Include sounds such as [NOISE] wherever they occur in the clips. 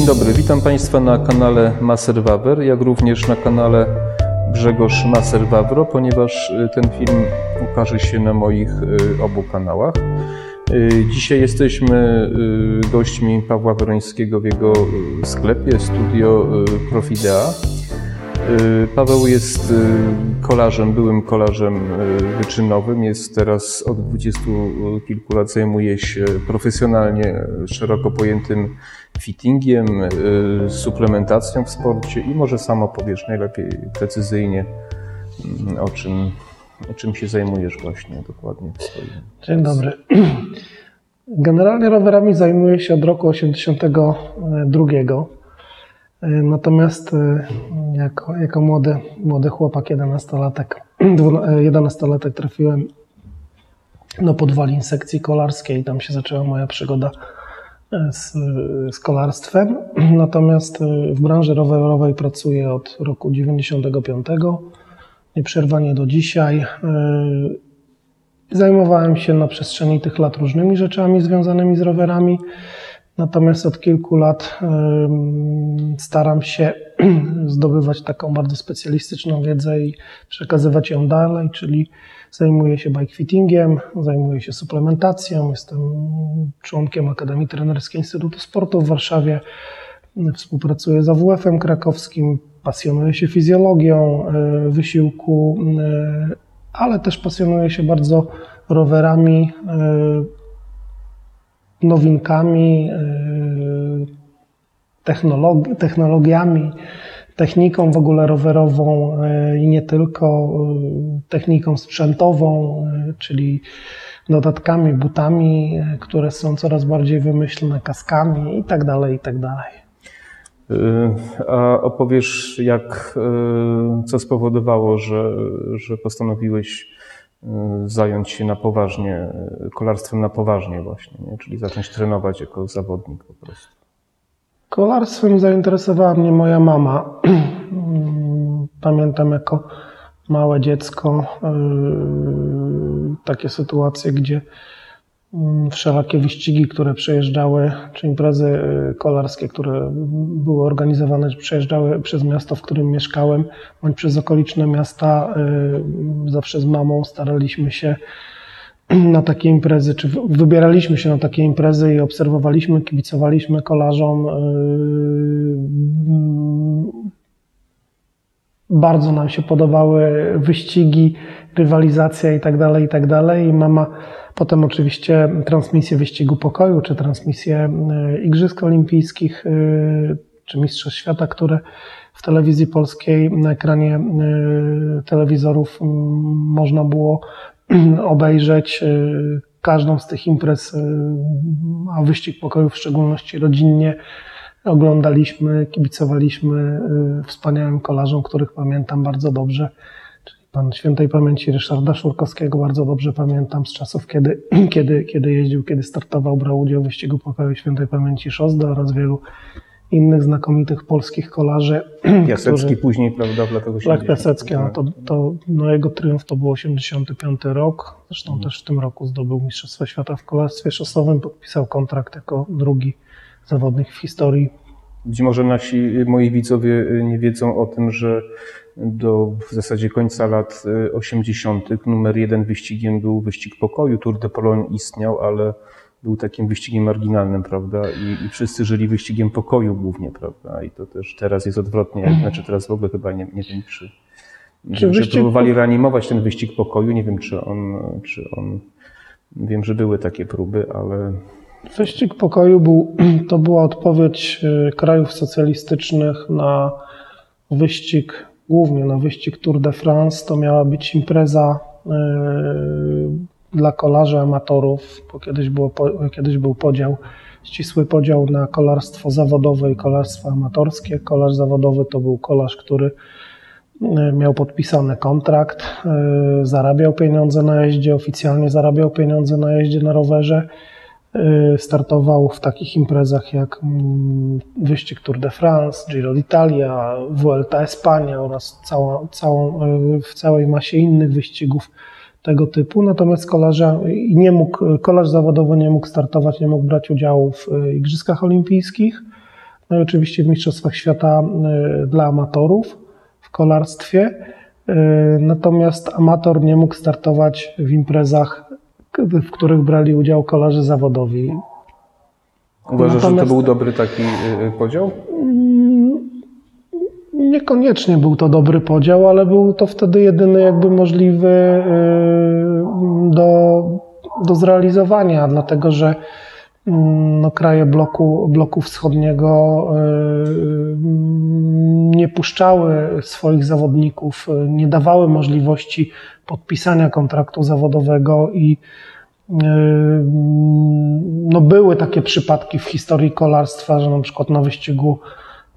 Dzień dobry, witam Państwa na kanale Maser Wawer, jak również na kanale Grzegorz Maser Wawro, ponieważ y, ten film ukaże się na moich y, obu kanałach. Y, Dzisiaj jesteśmy gośćmi Pawła Werońskiego w jego sklepie, studio Profidea. Y, Paweł jest y, kolarzem, byłym kolarzem y, wyczynowym. Jest teraz od dwudziestu kilku lat zajmuje się profesjonalnie szeroko pojętym fittingiem, suplementacją w sporcie i może sam opowiesz najlepiej precyzyjnie mm, o czym, o czym się zajmujesz właśnie dokładnie w swoim. Dzień dobry. [CLEARS THROAT] Generalnie rowerami zajmuję się od roku 82. Natomiast e, jako, jako młody, młody chłopak, 11-latek, 11-latek [CLEARS THROAT] trafiłem do podwalin sekcji kolarskiej. Tam się zaczęła moja przygoda e, z, z kolarstwem. [CLEARS THROAT] Natomiast e, w branży rowerowej pracuję od roku 95. Nieprzerwanie do dzisiaj. Zajmowałem się na przestrzeni tych lat różnymi rzeczami związanymi z rowerami, natomiast od kilku lat staram się [CLEARS THROAT] zdobywać taką bardzo specjalistyczną wiedzę i przekazywać ją dalej, czyli zajmuję się bike fittingiem, zajmuję się suplementacją, jestem członkiem Akademii Trenerskiej Instytutu Sportu w Warszawie, współpracuję z AWF-em krakowskim, pasjonuję się fizjologią e, wysiłku, e, ale też pasjonuję się bardzo rowerami, e, nowinkami, technologi- technologiami, techniką w ogóle rowerową e, i nie tylko, e, techniką sprzętową, czyli dodatkami, butami, które są coraz bardziej wymyślne, kaskami i tak dalej, i tak dalej. Y, A opowiesz, jak, y, co spowodowało, że, że postanowiłeś y, zająć się na poważnie, y, kolarstwem na poważnie właśnie, nie? czyli zacząć trenować jako zawodnik po prostu. Kolarstwem zainteresowała mnie moja mama. [CLEARS THROAT] Pamiętam jako małe dziecko yy, takie sytuacje, gdzie wszelakie wyścigi, które przejeżdżały, czy imprezy yy, kolarskie, które były organizowane, przejeżdżały przez miasto, w którym mieszkałem, bądź przez okoliczne miasta, yy, zawsze z mamą staraliśmy się [CLEARS THROAT] na takie imprezy, czy wy- wybieraliśmy się na takie imprezy i obserwowaliśmy, kibicowaliśmy kolarzom. Yy, Bardzo nam się podobały wyścigi, rywalizacja i tak dalej, i tak dalej. I mama potem oczywiście transmisję wyścigu pokoju, czy transmisję yy, Igrzysk Olimpijskich, yy, czy Mistrzostw Świata, które w telewizji polskiej na ekranie yy, telewizorów można było [CLEARS THROAT] obejrzeć każdą z tych imprez, a wyścig pokoju w szczególności rodzinnie oglądaliśmy, kibicowaliśmy wspaniałym kolarzom, których pamiętam bardzo dobrze. Pan świętej pamięci Ryszarda Szurkowskiego bardzo dobrze pamiętam z czasów, kiedy, [CLEARS THROAT] kiedy, kiedy jeździł, kiedy startował, brał udział w wyścigu pokoju świętej pamięci Szozda oraz wielu innych znakomitych polskich kolarzy. [CLEARS THROAT] Piasecki którzy- później, prawda, w latach 80. Lech Piasecki, no to, Tak. to no jego triumf to był 85 rok. Zresztą Mhm. też w tym roku zdobył Mistrzostwo Świata w kolarstwie szosowym. Podpisał kontrakt jako drugi zawodnik w historii. Być może nasi, moi widzowie nie wiedzą o tym, że do w zasadzie końca lat y, 80. numer jeden wyścigiem był wyścig pokoju. Tour de Pologne istniał, ale był takim wyścigiem marginalnym, prawda? I, I wszyscy żyli wyścigiem pokoju głównie, prawda? I to też teraz jest odwrotnie. Znaczy teraz w ogóle chyba nie, nie wiem, czy, Czy że wyścig próbowali reanimować ten wyścig pokoju. Nie wiem, czy on, czy on, wiem, że były takie próby, ale Wyścig pokoju był, [CLEARS THROAT] to była odpowiedź e, krajów socjalistycznych na wyścig, głównie na wyścig Tour de France. To miała być impreza e, dla kolarzy amatorów, bo kiedyś, było, kiedyś był podział, ścisły podział na kolarstwo zawodowe i kolarstwo amatorskie. Kolarz zawodowy to był kolarz, który e, miał podpisany kontrakt, e, zarabiał pieniądze na jeździe, oficjalnie zarabiał pieniądze na jeździe na rowerze. Y, Startował w takich imprezach jak mm, wyścig Tour de France, Giro d'Italia, Vuelta Espania oraz cała, całą, y, w całej masie innych wyścigów tego typu. Natomiast kolarza nie mógł, kolarz zawodowy nie mógł startować, nie mógł brać udziału w y, Igrzyskach Olimpijskich. no i oczywiście w Mistrzostwach Świata dla amatorów w kolarstwie. Natomiast amator nie mógł startować w imprezach, w których brali udział kolarze zawodowi. Uważasz, Natomiast... że to był dobry taki podział? Niekoniecznie był to dobry podział, ale był to wtedy jedyny jakby możliwy y, do, do zrealizowania, dlatego że mm, no, kraje bloku, bloku wschodniego y, nie puszczały swoich zawodników, y, nie dawały możliwości podpisania kontraktu zawodowego i no, były takie przypadki w historii kolarstwa, że na przykład na wyścigu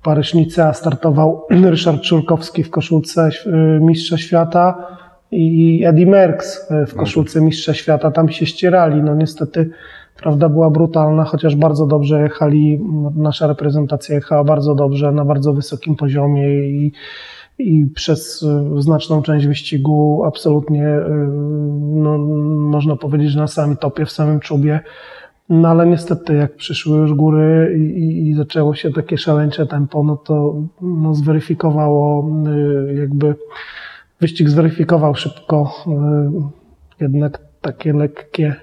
Paryżnica startował [CLEARS THROAT] Ryszard Czurkowski w koszulce y, Mistrza Świata i Eddie Merckx y, w koszulce Mistrza Świata. Tam się ścierali. No niestety prawda była brutalna, chociaż bardzo dobrze jechali. Nasza reprezentacja jechała bardzo dobrze, na bardzo wysokim poziomie i, i przez y, znaczną część wyścigu absolutnie, no, można powiedzieć, na samym topie, w samym czubie. No ale niestety, jak przyszły już góry i, i zaczęło się takie szaleńcze tempo, no to no, zweryfikowało, y, jakby wyścig zweryfikował szybko jednak takie lekkie,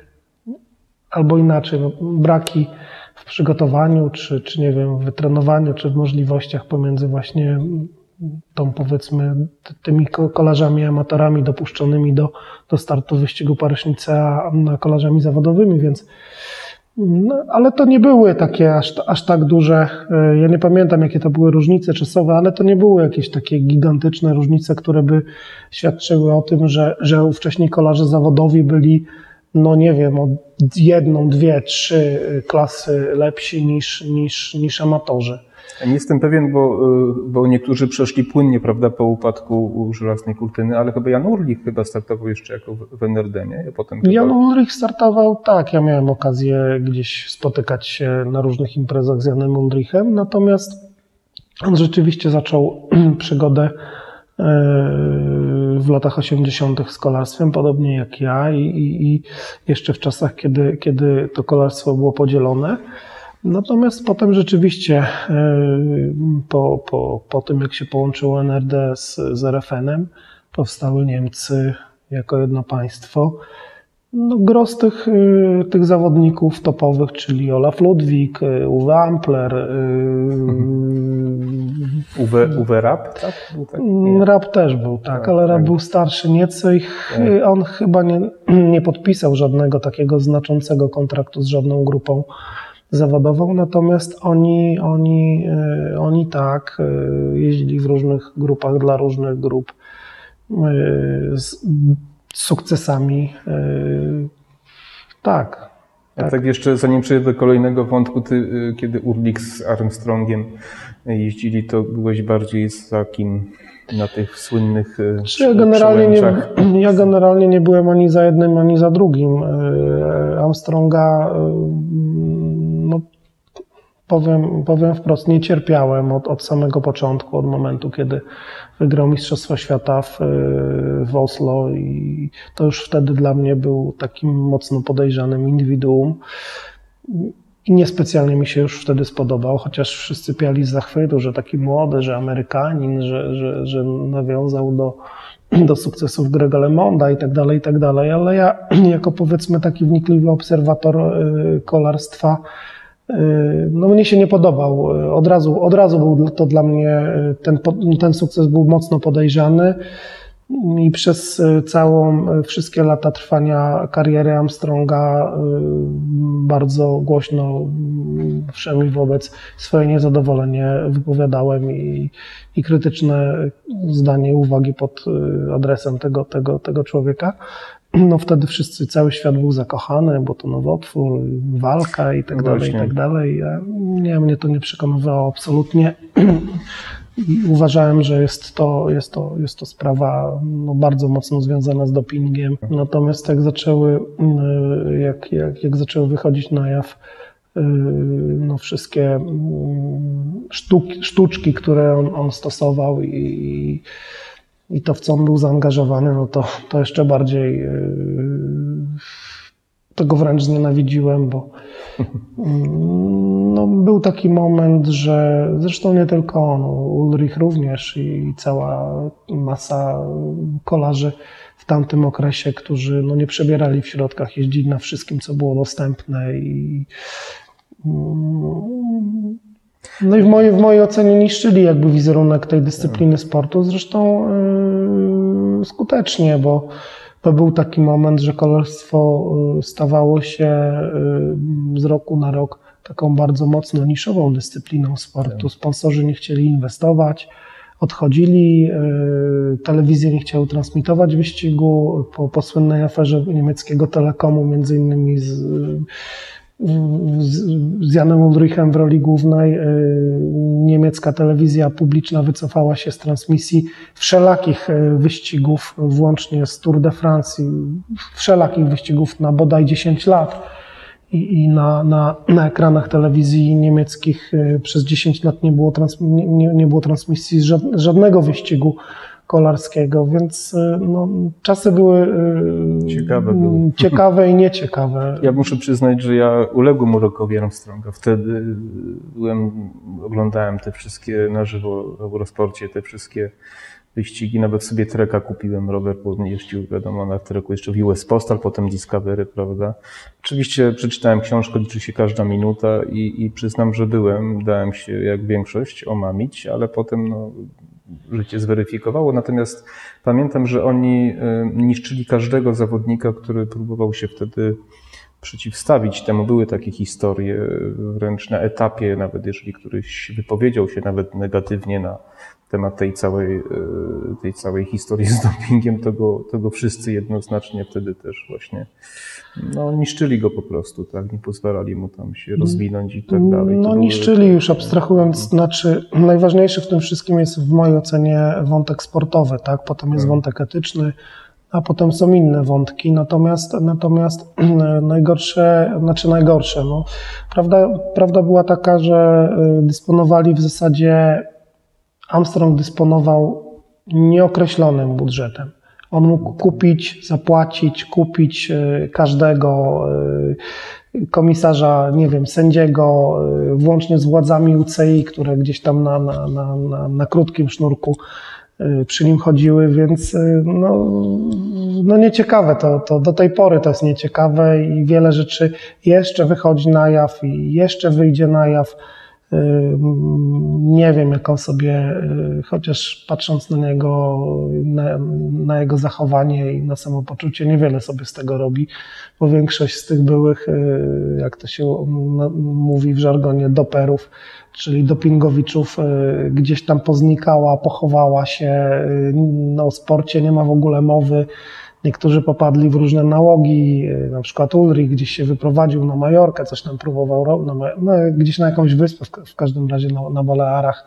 albo inaczej, no, braki w przygotowaniu, czy, czy nie wiem, w wytrenowaniu, czy w możliwościach pomiędzy właśnie tą powiedzmy tymi kolarzami amatorami dopuszczonymi do, do startu wyścigu Paryżnica, kolarzami zawodowymi, więc no, ale to nie były takie aż, aż tak duże. E, ja nie pamiętam, jakie to były różnice czasowe, ale to nie były jakieś takie gigantyczne różnice, które by świadczyły o tym, że, że ówcześni kolarze zawodowi byli, no nie wiem, o jedną, dwie, trzy klasy lepsi niż, niż, niż amatorzy. Nie jestem pewien, bo, y, bo niektórzy przeszli płynnie, prawda, po upadku żelaznej kurtyny, ale chyba Jan Urlich chyba startował jeszcze jako w NRD, nie? Potem Jan chyba... Ulrich startował, tak, ja miałem okazję gdzieś spotykać się na różnych imprezach z Janem Ulrichem, natomiast on rzeczywiście zaczął [CLEARS THROAT] przygodę w latach 80. z kolarstwem, podobnie jak ja i, i, i jeszcze w czasach, kiedy, kiedy to kolarstwo było podzielone. Natomiast potem rzeczywiście e, po, po, po tym, jak się połączyło NRD z, z RFN-em, powstały Niemcy jako jedno państwo. No, gros tych, e, tych zawodników topowych, czyli Olaf Ludwik, e, Uwe Ampler. [LAUGHS] Uwe, Uwe Rapp, tak? tak? Rapp też był, tak, ale Rapp tak. był starszy nieco i tak. on chyba nie, [CLEARS THROAT] nie podpisał żadnego takiego znaczącego kontraktu z żadną grupą zawodową, natomiast oni, oni, oni tak jeździli w różnych grupach dla różnych grup sukcesami. Tak. A tak. tak jeszcze zanim przejdę do kolejnego wątku, ty, kiedy Urlik z Armstrongiem jeździli, to byłeś bardziej za kim na tych słynnych Czy ja generalnie, nie, [CLEARS THROAT] ja generalnie nie byłem ani za jednym, ani za drugim. Armstronga powiem, powiem wprost, nie cierpiałem od, od samego początku, od momentu, kiedy wygrał Mistrzostwa Świata w, w Oslo i to już wtedy dla mnie był takim mocno podejrzanym indywiduum. I niespecjalnie mi się już wtedy spodobał, chociaż wszyscy piali z zachwytu, że taki młody, że Amerykanin, że, że, że nawiązał do, do sukcesów Grega LeMonda i tak dalej, i tak dalej, ale ja [CLEARS THROAT] jako powiedzmy taki wnikliwy obserwator y, kolarstwa no mnie się nie podobał. Od razu, od razu był to dla mnie, ten, ten sukces był mocno podejrzany i przez yy, całą, yy, wszystkie lata trwania kariery Armstronga bardzo głośno, przynajmniej wobec swoje niezadowolenie wypowiadałem i, i krytyczne zdanie, uwagi pod adresem tego, tego, tego człowieka [CLEARS THROAT] no wtedy wszyscy, cały świat był zakochany, bo to nowotwór, walka i tak no dalej, i tak dalej. Ja, nie, mnie to nie przekonywało absolutnie. [CLEARS THROAT] I uważałem, że jest to, jest to, jest to sprawa no, bardzo mocno związana z dopingiem. Natomiast jak zaczęły, y, jak, jak, jak zaczęły wychodzić na jaw y, no, wszystkie mm, sztuki, sztuczki, które on, on stosował i, i to, w co on był zaangażowany, no to, to jeszcze bardziej yy, tego wręcz znienawidziłem, bo No, był taki moment, że zresztą nie tylko on, Ulrich również i cała masa kolarzy w tamtym okresie, którzy no, nie przebierali w środkach, jeździli na wszystkim, co było dostępne i no i w mojej, w mojej ocenie niszczyli jakby wizerunek tej dyscypliny sportu, zresztą yy, skutecznie, bo to był taki moment, że kolarstwo yy, stawało się yy, z roku na rok taką bardzo mocno niszową dyscypliną sportu. Tak. Sponsorzy nie chcieli inwestować, odchodzili, yy, telewizje nie chciały transmitować wyścigu po, po słynnej aferze niemieckiego Telekomu, między innymi z z Janem Ulrichem w roli głównej y, niemiecka telewizja publiczna wycofała się z transmisji wszelakich y, wyścigów, włącznie z Tour de France, wszelakich wyścigów na bodaj 10 lat. I, i na, na, na ekranach telewizji niemieckich y, przez 10 lat nie było, trans, nie, nie było transmisji żadnego wyścigu kolarskiego, więc y, no, czasy były y, ciekawe, były ciekawe i nieciekawe. [LAUGHS] Ja muszę przyznać, że ja uległem urokowi Armstronga. Wtedy byłem, oglądałem te wszystkie na żywo w Eurosporcie, te wszystkie wyścigi. Nawet sobie treka kupiłem, rower jeździł, wiadomo, na treku jeszcze w US Postal, potem Discovery, prawda. Oczywiście przeczytałem książkę, liczy się każda minuta i, i przyznam, że byłem, dałem się jak większość omamić, ale potem no, życie zweryfikowało. Natomiast pamiętam, że oni y, niszczyli każdego zawodnika, który próbował się wtedy przeciwstawić temu. Były takie historie, wręcz na etapie, nawet jeżeli któryś wypowiedział się nawet negatywnie na temat tej całej, y, tej całej historii z dopingiem, to go, to go wszyscy jednoznacznie wtedy też właśnie no, niszczyli go po prostu, tak? Nie pozwalali mu tam się rozwinąć i tak dalej. No, niszczyli już, abstrahując, znaczy, najważniejszy w tym wszystkim jest w mojej ocenie wątek sportowy, tak? Potem jest tak. wątek etyczny, a potem są inne wątki. Natomiast, natomiast [CLEARS THROAT] najgorsze, znaczy najgorsze, no, prawda, prawda była taka, że y, dysponowali w zasadzie, Armstrong dysponował nieokreślonym budżetem. On mógł kupić, zapłacić, kupić e, każdego e, komisarza, nie wiem, sędziego, e, włącznie z władzami UCI, które gdzieś tam na, na, na, na, krótkim sznurku przy nim chodziły, więc no, no nieciekawe to, to do tej pory to jest nieciekawe i wiele rzeczy jeszcze wychodzi na jaw i jeszcze wyjdzie na jaw. Nie wiem, jak on sobie, y, chociaż patrząc na niego, na, na, jego zachowanie i na samopoczucie, niewiele sobie z tego robi, bo większość z tych byłych, y, jak to się mówi w żargonie, doperów, czyli dopingowiczów, y, gdzieś tam poznikała, pochowała się, no o sporcie nie ma w ogóle mowy, Niektórzy popadli w różne nałogi, e, na przykład Ulrich gdzieś się wyprowadził na Majorkę, coś tam próbował, no, gdzieś na jakąś wyspę, w, każdym razie na, na Balearach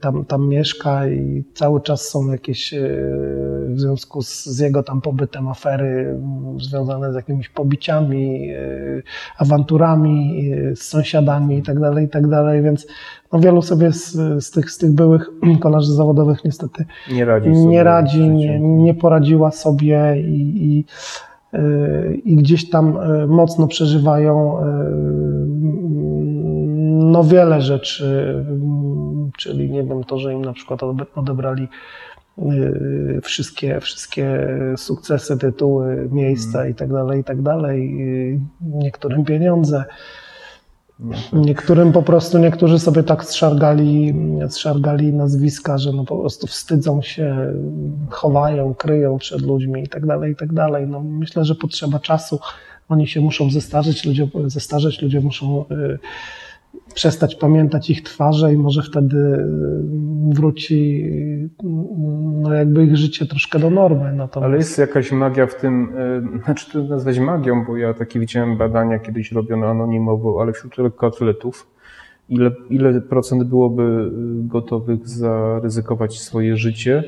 tam, tam mieszka i cały czas są jakieś e, w związku z, z, jego tam pobytem afery związane z jakimiś pobiciami, awanturami z sąsiadami i tak dalej, i tak więc no wielu sobie z, z, tych, z tych byłych [CLEARS THROAT] kolarzy zawodowych niestety nie radzi, nie, radzi nie, nie poradziła sobie i, i, i gdzieś tam mocno przeżywają no wiele rzeczy, czyli nie wiem, to, że im na przykład odebrali wszystkie, wszystkie sukcesy, tytuły, miejsca mm. i tak dalej, i tak dalej, niektórym pieniądze. Niektórym po prostu, niektórzy sobie tak zszargali, zszargali nazwiska, że no po prostu wstydzą się, chowają, kryją przed ludźmi i tak dalej, i tak dalej. No myślę, że potrzeba czasu. Oni się muszą zestarzeć, ludzie, zestarzeć, ludzie muszą y, przestać pamiętać ich twarze i może wtedy y, wróci no jakby ich życie troszkę do normy. Natomiast... Ale jest jakaś magia w tym, y, znaczy to nazwać magią, bo ja takie widziałem badania kiedyś robione anonimowo, ale wśród lekkoatletów ile, ile procent byłoby y, gotowych zaryzykować swoje życie,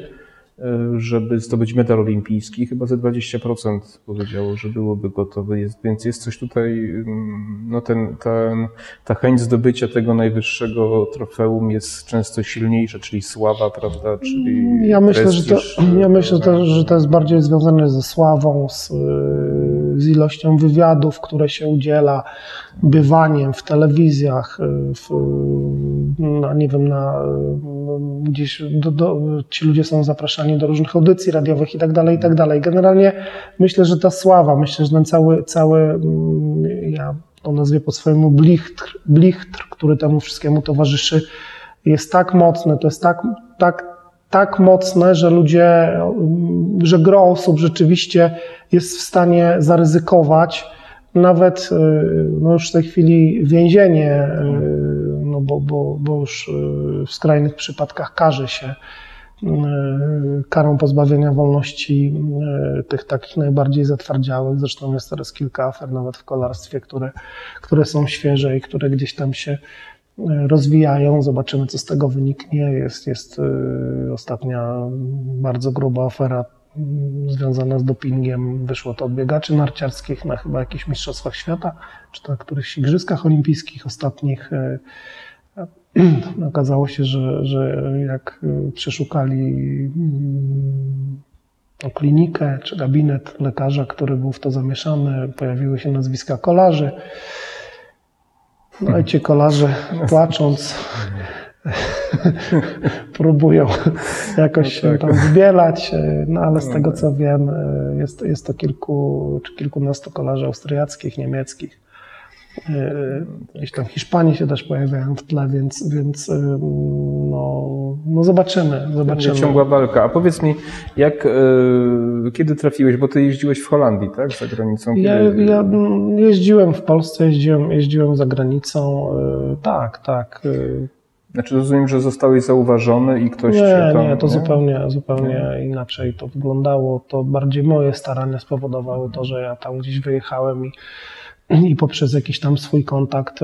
żeby zdobyć medal olimpijski. Chyba ze 20% powiedziało, że byłoby gotowe. Jest, więc jest coś tutaj, mm, no ten, ten, ta chęć zdobycia tego najwyższego trofeum jest często silniejsza, czyli sława, prawda? Czyli ja myślę, że to, ja myślę, że to, że to jest bardziej związane ze sławą, z, z ilością wywiadów, które się udziela, bywaniem w telewizjach, w, no, nie wiem, na, gdzieś do, do, ci ludzie są zapraszani do różnych audycji radiowych i tak dalej, i tak dalej. Generalnie myślę, że ta sława, myślę, że ten cały, cały mm, ja to nazwie po swojemu blichtr, blichtr, który temu wszystkiemu towarzyszy, jest tak mocny, to jest tak, tak, tak mocne, że ludzie, że gro osób rzeczywiście jest w stanie zaryzykować, nawet no już w tej chwili więzienie, no bo, bo, bo już w skrajnych przypadkach każe się karą pozbawienia wolności tych takich najbardziej zatwardziałych. Zresztą jest teraz kilka afer nawet w kolarstwie, które, które są świeże i które gdzieś tam się rozwijają. Zobaczymy, co z tego wyniknie. Jest, jest ostatnia bardzo gruba afera związana z dopingiem. Wyszło to od biegaczy narciarskich na chyba jakichś mistrzostwach świata, czy to na którychś igrzyskach olimpijskich ostatnich. [CLEARS THROAT] Okazało się, że, że jak przeszukali klinikę czy gabinet lekarza, który był w to zamieszany, pojawiły się nazwiska kolarzy. No i ci kolarze płacząc próbują jakoś się tam zbielać, no ale z tego co wiem jest, jest to kilku czy kilkunastu kolarzy austriackich, niemieckich. Gdzieś tam Hiszpanii się też pojawiają w tle, więc, więc no, no zobaczymy. zobaczymy. Będzie ciągła walka. A powiedz mi, jak, kiedy trafiłeś, bo ty jeździłeś w Holandii, tak, za granicą? Ja, ja jeździłem w Polsce, jeździłem, jeździłem za granicą, tak, tak. Znaczy rozumiem, że zostałeś zauważony i ktoś nie, cię tam... Nie, to nie? zupełnie, zupełnie nie. inaczej to wyglądało. To bardziej moje starania spowodowały to, że ja tam gdzieś wyjechałem i i poprzez jakiś tam swój kontakt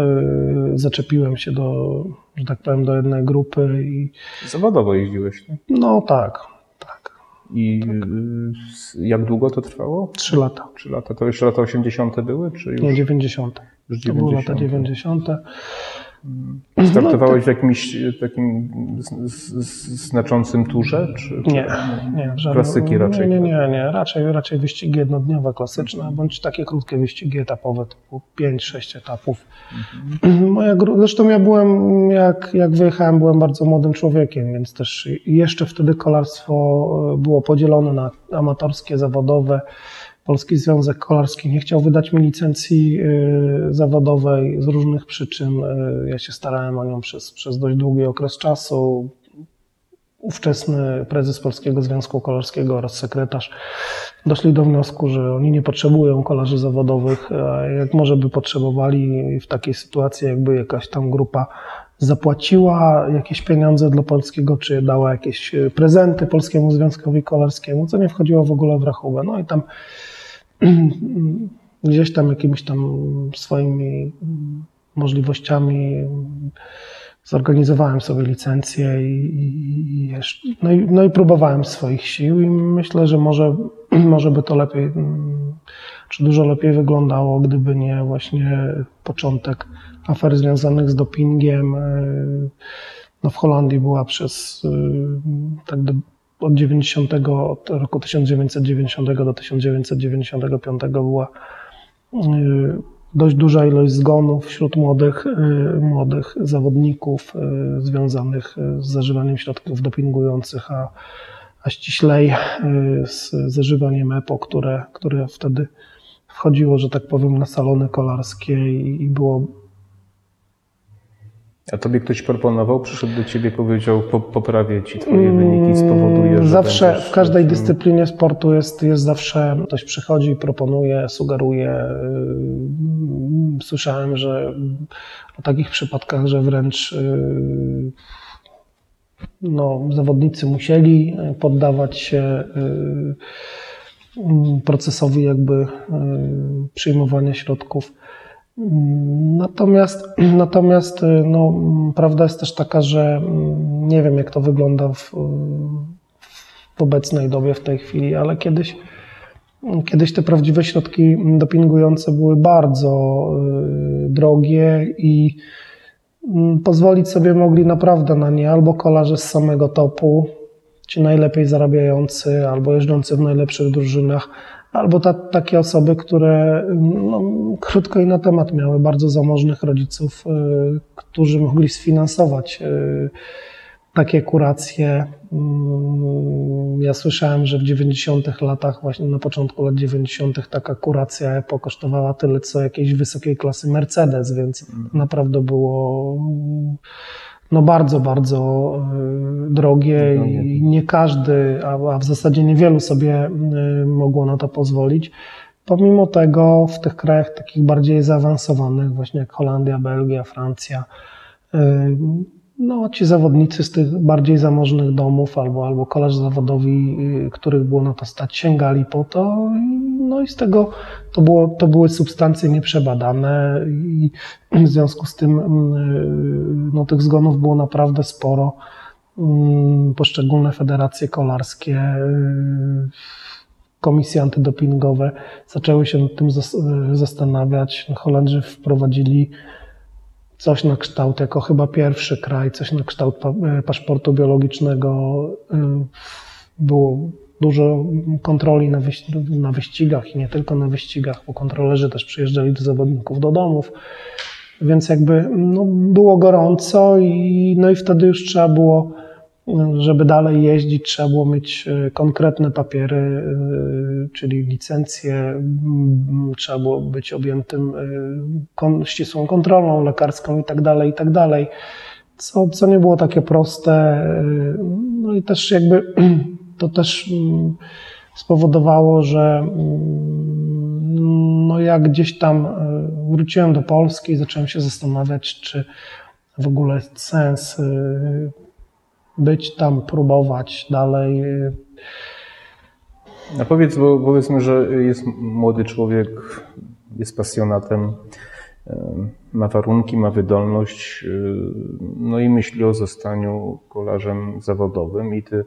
zaczepiłem się do, że tak powiem, do jednej grupy. I... Zawodowo jeździłeś, tak? No tak, tak. I tak. jak długo to trwało? Trzy lata. Trzy lata. To już lata 80. były? Czy już... Nie, 90. Już 90. To były lata 90. Startowałeś w jakimś takim znaczącym turze? Czy nie, nie. Żadne, klasyki raczej? Nie, nie, nie. Raczej, raczej wyścigi jednodniowe, klasyczne, bądź takie krótkie wyścigi etapowe, typu 5-6 etapów. Mhm. Moja, zresztą ja byłem, jak, jak wyjechałem, byłem bardzo młodym człowiekiem, więc też jeszcze wtedy kolarstwo było podzielone na amatorskie, zawodowe. Polski Związek Kolarski nie chciał wydać mi licencji y, zawodowej z różnych przyczyn. Y, ja się starałem o nią przez, przez dość długi okres czasu. Ówczesny prezes Polskiego Związku Kolarskiego oraz sekretarz doszli do wniosku, że oni nie potrzebują kolarzy zawodowych, jak może by potrzebowali w takiej sytuacji, jakby jakaś tam grupa zapłaciła jakieś pieniądze dla polskiego, czy dała jakieś prezenty Polskiemu Związkowi Kolarskiemu, co nie wchodziło w ogóle w rachubę. No i tam [CLEARS THROAT] gdzieś tam jakimiś tam swoimi możliwościami zorganizowałem sobie licencję i, i, jeszcze, no, i, no i próbowałem swoich sił i myślę, że może, [CLEARS THROAT] może by to lepiej, czy dużo lepiej wyglądało, gdyby nie właśnie początek afer związanych z dopingiem. No w Holandii była przez tak od 90, od roku 1990 do 1995 była y, dość duża ilość zgonów wśród młodych, y, młodych zawodników y, związanych z zażywaniem środków dopingujących, a, a ściślej z zażywaniem EPO, które, które wtedy wchodziło, że tak powiem, na salony kolarskie i, i było a tobie ktoś proponował, przyszedł do ciebie, powiedział, po, poprawię ci twoje wyniki, spowoduje, że Zawsze, w każdej dyscyplinie sportu jest, jest zawsze, ktoś przychodzi, proponuje, sugeruje. Yy, słyszałem, że o takich przypadkach, że wręcz yy, no, zawodnicy musieli poddawać się yy, procesowi jakby przyjmowania środków Natomiast, natomiast no, prawda jest też taka, że mm, nie wiem, jak to wygląda w, w obecnej dobie, w tej chwili, ale kiedyś, kiedyś te prawdziwe środki dopingujące były bardzo y, drogie i mm, pozwolić sobie mogli naprawdę na nie albo kolarze z samego topu, ci najlepiej zarabiający, albo jeżdżący w najlepszych drużynach, albo ta, takie osoby, które no, krótko i na temat miały bardzo zamożnych rodziców, y, którzy mogli sfinansować y, takie kuracje. Mm, ja słyszałem, że w 90 latach, właśnie na początku lat 90 taka kuracja EPO kosztowała tyle, co jakiejś wysokiej klasy Mercedes, więc naprawdę było no bardzo, bardzo y, drogie i nie każdy, a w zasadzie niewielu sobie y, mogło na to pozwolić. Pomimo tego w tych krajach takich bardziej zaawansowanych, właśnie jak Holandia, Belgia, Francja, y, no, ci zawodnicy z tych bardziej zamożnych domów albo, albo kolarze zawodowi, których było na to stać, sięgali po to. No i z tego to, było, to były substancje nieprzebadane i w związku z tym mm, no, tych zgonów było naprawdę sporo. Mm, poszczególne federacje kolarskie, komisje antydopingowe zaczęły się nad tym zastanawiać. Holendrzy wprowadzili coś na kształt, jako chyba pierwszy kraj, coś na kształt e, paszportu biologicznego. E, było dużo kontroli na, na wyścigach i nie tylko na wyścigach, bo kontrolerzy też przyjeżdżali do zawodników do domów. Więc jakby no, było gorąco i, no i wtedy już trzeba było żeby dalej jeździć, trzeba było mieć e, konkretne papiery, e, czyli licencję, trzeba było być objętym e, ścisłą kontrolą lekarską i tak dalej, i tak. Co, co nie było takie proste. No i też jakby [CLEARS THROAT] to też spowodowało, że no jak gdzieś tam wróciłem do Polski i zacząłem się zastanawiać, czy w ogóle sens być tam, próbować dalej. A powiedz, bo powiedzmy, że jest młody człowiek, jest pasjonatem, ma warunki, ma wydolność, no i myśli o zostaniu kolarzem zawodowym i ty,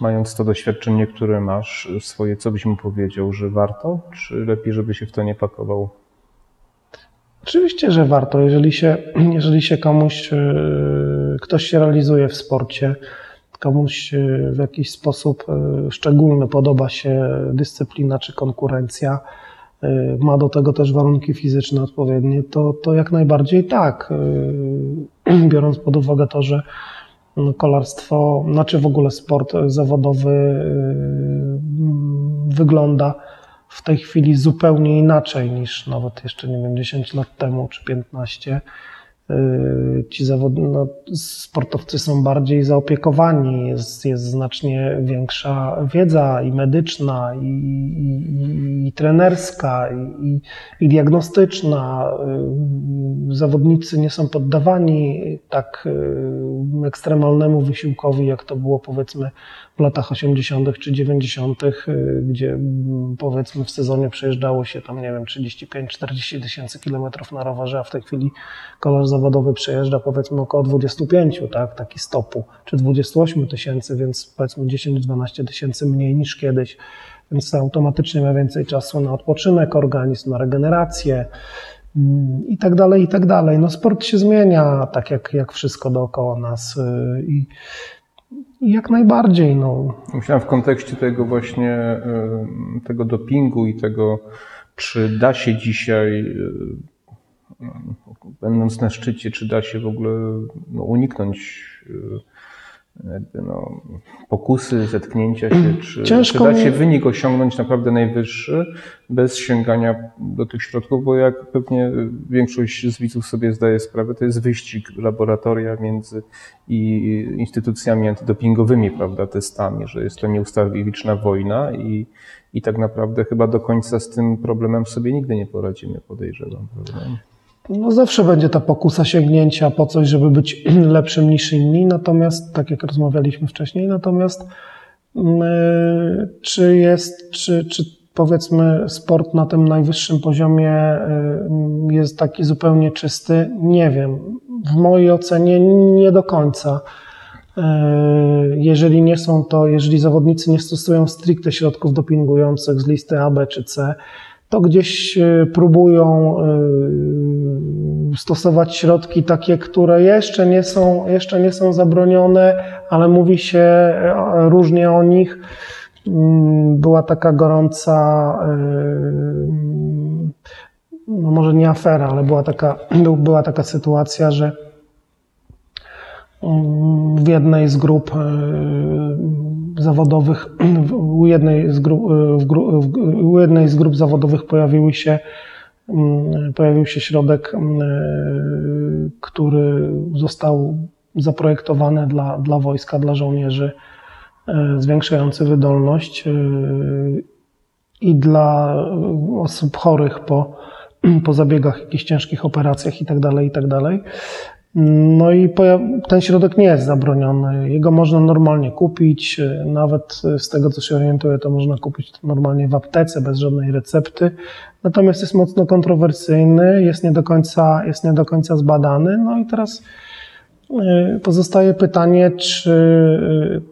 mając to doświadczenie, które masz swoje, co byś mu powiedział, że warto, czy lepiej, żeby się w to nie pakował? Oczywiście, że warto. Jeżeli się, [CLEARS THROAT] jeżeli się komuś, e, ktoś się realizuje w sporcie, komuś e, w jakiś sposób e, szczególny podoba się dyscyplina czy konkurencja, ma do tego też warunki fizyczne odpowiednie, to, to jak najbardziej tak. [CLEARS THROAT] Biorąc pod uwagę to, że kolarstwo, znaczy w ogóle sport zawodowy wygląda w tej chwili zupełnie inaczej niż nawet jeszcze, nie wiem, 10 lat temu czy 15. Y, ci zawodni, no, sportowcy są bardziej zaopiekowani, jest, jest znacznie większa wiedza i medyczna, i, i, i trenerska, i, i, diagnostyczna. Y, zawodnicy nie są poddawani tak y, ekstremalnemu wysiłkowi, jak to było powiedzmy w latach 80. czy 90., gdzie powiedzmy w sezonie przejeżdżało się tam, nie wiem, 35-40 tysięcy kilometrów na rowerze, a w tej chwili kolarz zawodowy przejeżdża powiedzmy około 25, tak, taki stopu, czy 28 tysięcy, więc powiedzmy 10-12 tysięcy mniej niż kiedyś, więc automatycznie ma więcej czasu na odpoczynek, organizm, na regenerację mm, i tak dalej, i tak dalej. No sport się zmienia, tak jak, jak wszystko dookoła nas y, i, jak najbardziej. No. Myślałem w kontekście tego właśnie, y, tego dopingu i tego, czy da się dzisiaj y, będąc na szczycie, czy da się w ogóle no, uniknąć e, jakby no, pokusy, zetknięcia się, czy, czy da się wynik osiągnąć naprawdę najwyższy bez sięgania do tych środków, bo jak pewnie większość z widzów sobie zdaje sprawę, to jest wyścig laboratoria między i instytucjami antydopingowymi, prawda, testami, że jest to nieustawiczna wojna i, i tak naprawdę chyba do końca z tym problemem sobie nigdy nie poradzimy, podejrzewam, prawda? No zawsze będzie ta pokusa sięgnięcia po coś, żeby być [CLEARS THROAT] lepszym niż inni, natomiast, tak jak rozmawialiśmy wcześniej, natomiast mm, e, czy jest, czy, czy powiedzmy sport na tym najwyższym poziomie e, jest taki zupełnie czysty? Nie wiem. W mojej ocenie nie do końca. E, jeżeli nie są to, jeżeli zawodnicy nie stosują stricte środków dopingujących z listy A, B czy C, to gdzieś e, próbują e, stosować środki takie, które jeszcze nie są, jeszcze nie są zabronione, ale mówi się e, różnie o nich. mm, była taka gorąca, no może nie afera, ale była taka, [CLEARS THROAT] była taka sytuacja, że w jednej z grup zawodowych, u jednej z grup, w, u jednej z grup zawodowych pojawiły się Mm, pojawił się środek, mm, e, który został zaprojektowany dla, dla wojska, dla żołnierzy, e, zwiększający wydolność e, i dla osób chorych po, po zabiegach, jakichś ciężkich operacjach itd., tak itd. Tak no i ten środek nie jest zabroniony. Jego można normalnie kupić. Nawet z tego, co się orientuję, to można kupić normalnie w aptece bez żadnej recepty. Natomiast jest mocno kontrowersyjny, jest nie do końca, jest nie do końca zbadany. No i teraz y, pozostaje pytanie, czy y,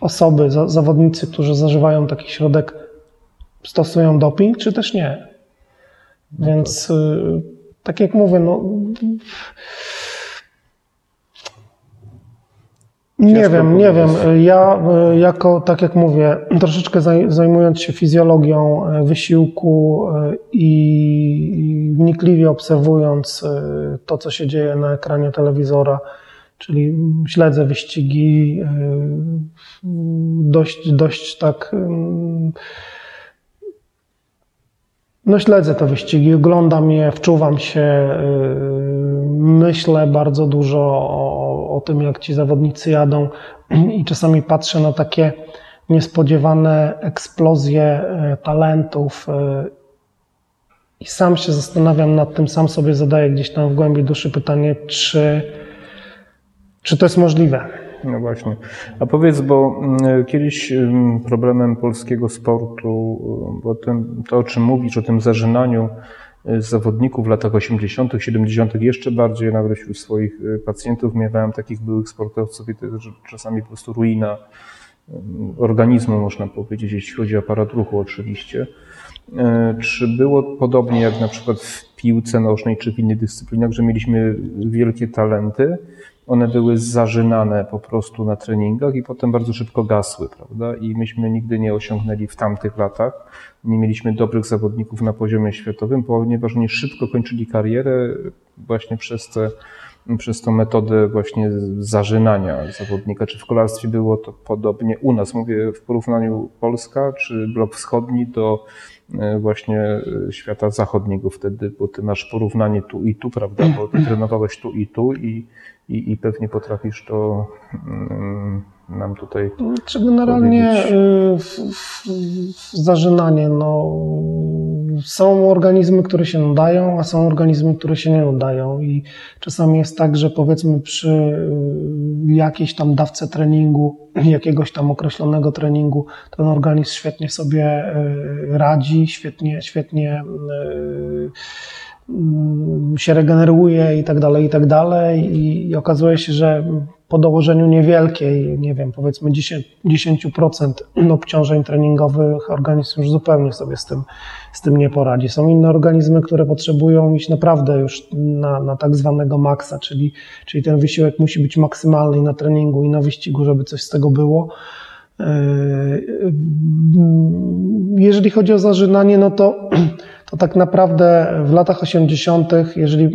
osoby, zawodnicy, którzy zażywają taki środek, stosują doping, czy też nie. No Więc y, tak jak mówię, no. Nie wiem, nie wiem. Ja e, jako, tak jak mówię, troszeczkę zajmując się fizjologią e, wysiłku e, i wnikliwie obserwując to, co się dzieje na ekranie telewizora, czyli śledzę wyścigi dość, dość tak no śledzę te wyścigi, oglądam je, wczuwam się, yy, myślę bardzo dużo o, o tym, jak ci zawodnicy jadą [CLEARS THROAT] i czasami patrzę na takie niespodziewane eksplozje yy, talentów yy, i sam się zastanawiam nad tym, sam sobie zadaję gdzieś tam w głębi duszy pytanie, czy, czy to jest możliwe. No właśnie. A powiedz, bo mm, kiedyś mm, problemem polskiego sportu, bo ten, to o czym mówisz, o tym zażynaniu y, zawodników w latach 80., 70., jeszcze bardziej nawet wśród swoich y, pacjentów miewałem takich byłych sportowców i to jest czasami po prostu ruina y, organizmu, można powiedzieć, jeśli chodzi o aparat ruchu oczywiście. Czy było podobnie jak na przykład w piłce nożnej czy w innych dyscyplinach, że mieliśmy wielkie talenty, one były zażynane po prostu na treningach i potem bardzo szybko gasły, prawda? I myśmy nigdy nie osiągnęli w tamtych latach, nie mieliśmy dobrych zawodników na poziomie światowym, ponieważ oni szybko kończyli karierę właśnie przez te przez metodę właśnie zażynania zawodnika. Czy w kolarstwie było to podobnie u nas? Mówię w porównaniu Polska czy blok wschodni do e, właśnie e, świata zachodniego wtedy, bo ty masz porównanie tu i tu, prawda? Bo ty trenowałeś tu i tu i i, i pewnie potrafisz to mm, nam tutaj. Czy generalnie y, zażynanie, no, są organizmy, które się nadają, a są organizmy, które się nie nadają. I czasami jest tak, że powiedzmy przy y, jakiejś tam dawce treningu, [CLEARS THROAT] jakiegoś tam określonego treningu, ten organizm świetnie sobie y, radzi, świetnie, świetnie się regeneruje i tak dalej, i tak dalej. I okazuje się, że po dołożeniu niewielkiej, nie wiem, powiedzmy 10%, obciążeń treningowych, organizm już zupełnie sobie z tym, z tym nie poradzi. Są inne organizmy, które potrzebują iść naprawdę już na, na tak zwanego maksa, czyli, czyli ten wysiłek musi być maksymalny i na treningu, i na wyścigu, żeby coś z tego było. Yy, jeżeli chodzi o zażynanie, no to [CLEARS THROAT] to tak naprawdę w latach 80., jeżeli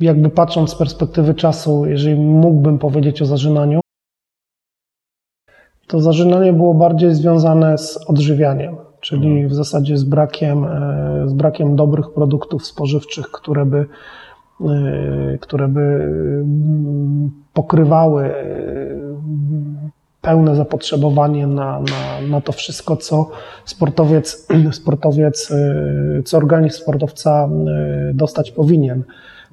jakby patrząc z perspektywy czasu, jeżeli mógłbym powiedzieć o zażynaniu, to zażynanie było bardziej związane z odżywianiem, czyli mhm. w zasadzie z brakiem, e, z brakiem dobrych produktów spożywczych, które by, e, które by mm, pokrywały e, pełne zapotrzebowanie na, na, na to wszystko, co sportowiec, [CLEARS THROAT] sportowiec, y, co organizm sportowca y, dostać powinien.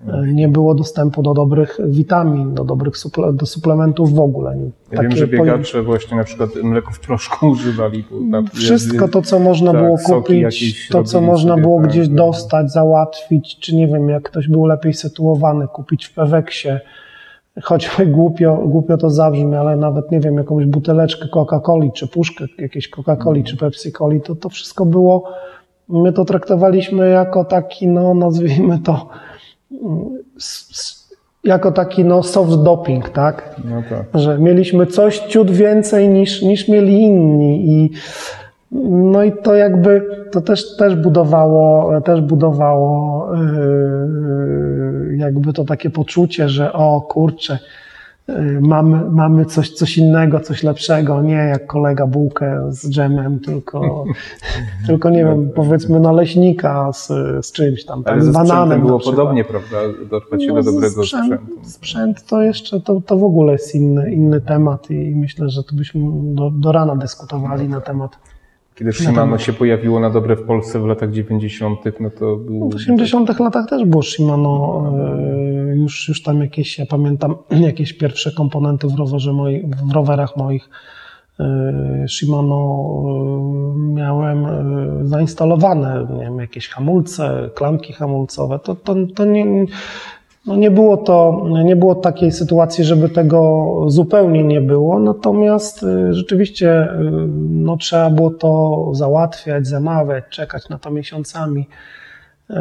Y, nie było dostępu do dobrych witamin, do dobrych suple, do suplementów w ogóle. Ja Takie wiem, że biegacze właśnie na przykład mleko w proszku używali. Wszystko to, co można tak, było kupić, to, co można sobie, było tak, gdzieś no. dostać, załatwić, czy nie wiem, jak ktoś był lepiej sytuowany, kupić w Peweksie, choćby [LAUGHS] głupio, głupio to zabrzmi, ale nawet nie wiem, jakąś buteleczkę Coca-Coli, czy puszkę jakiejś Coca-Coli, czy Pepsi-Coli, to to wszystko było, my to traktowaliśmy jako taki, no nazwijmy to, jako taki no, soft doping, tak? No tak. Że mieliśmy coś ciut więcej niż, niż mieli inni i no i to jakby to też, też budowało, też budowało yy, jakby to takie poczucie, że o kurczę, yy, mamy, mamy coś, coś innego, coś lepszego, nie jak kolega bułkę z dżemem, tylko, [LAUGHS] tylko nie wiem, powiedzmy naleśnika z, z czymś tam, Ale tak, ze z bananem. było podobnie, prawda? Dorwać się No, do dobrego sprzęt, sprzętu. Sprzęt to jeszcze, to, to w ogóle jest inny, inny temat i myślę, że tu byśmy do, do rana dyskutowali na temat. Kiedy Shimano się pojawiło na dobre w Polsce w latach 90., no to był... W 80 latach też było Shimano, e, już, już tam jakieś, ja pamiętam, [CLEARS THROAT] jakieś pierwsze komponenty w, rowerze moi, w rowerach moich e, Shimano e, miałem zainstalowane, nie wiem, jakieś hamulce, klamki hamulcowe. To, to, to nie, no nie, było to, nie było takiej sytuacji, żeby tego zupełnie nie było, natomiast y, rzeczywiście y, no, trzeba było to załatwiać, zamawiać, czekać na to miesiącami. Y,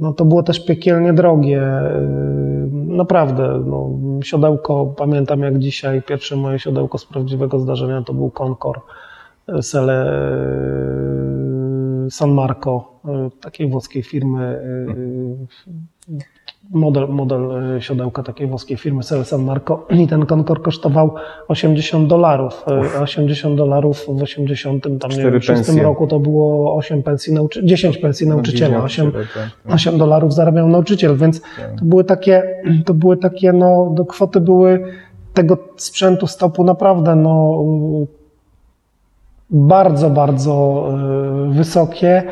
No, to było też piekielnie drogie. Naprawdę, no, siodełko, pamiętam jak dzisiaj, pierwsze moje siodełko z prawdziwego zdarzenia to był Concor Sele San Marco, takiej włoskiej firmy model, model e, siodełka takiej włoskiej firmy San Marco i ten Concorde kosztował 80 dolarów. E, 80 dolarów w 80 tam nie wiem, 6 pensje. roku to było 8 pensji nauczy- 10 pensji nauczyciela, 8, tak, tak. 8 dolarów zarabiał nauczyciel, więc to były takie, to były takie, no, do kwoty były tego sprzętu stopu naprawdę, no, bardzo, bardzo y, wysokie.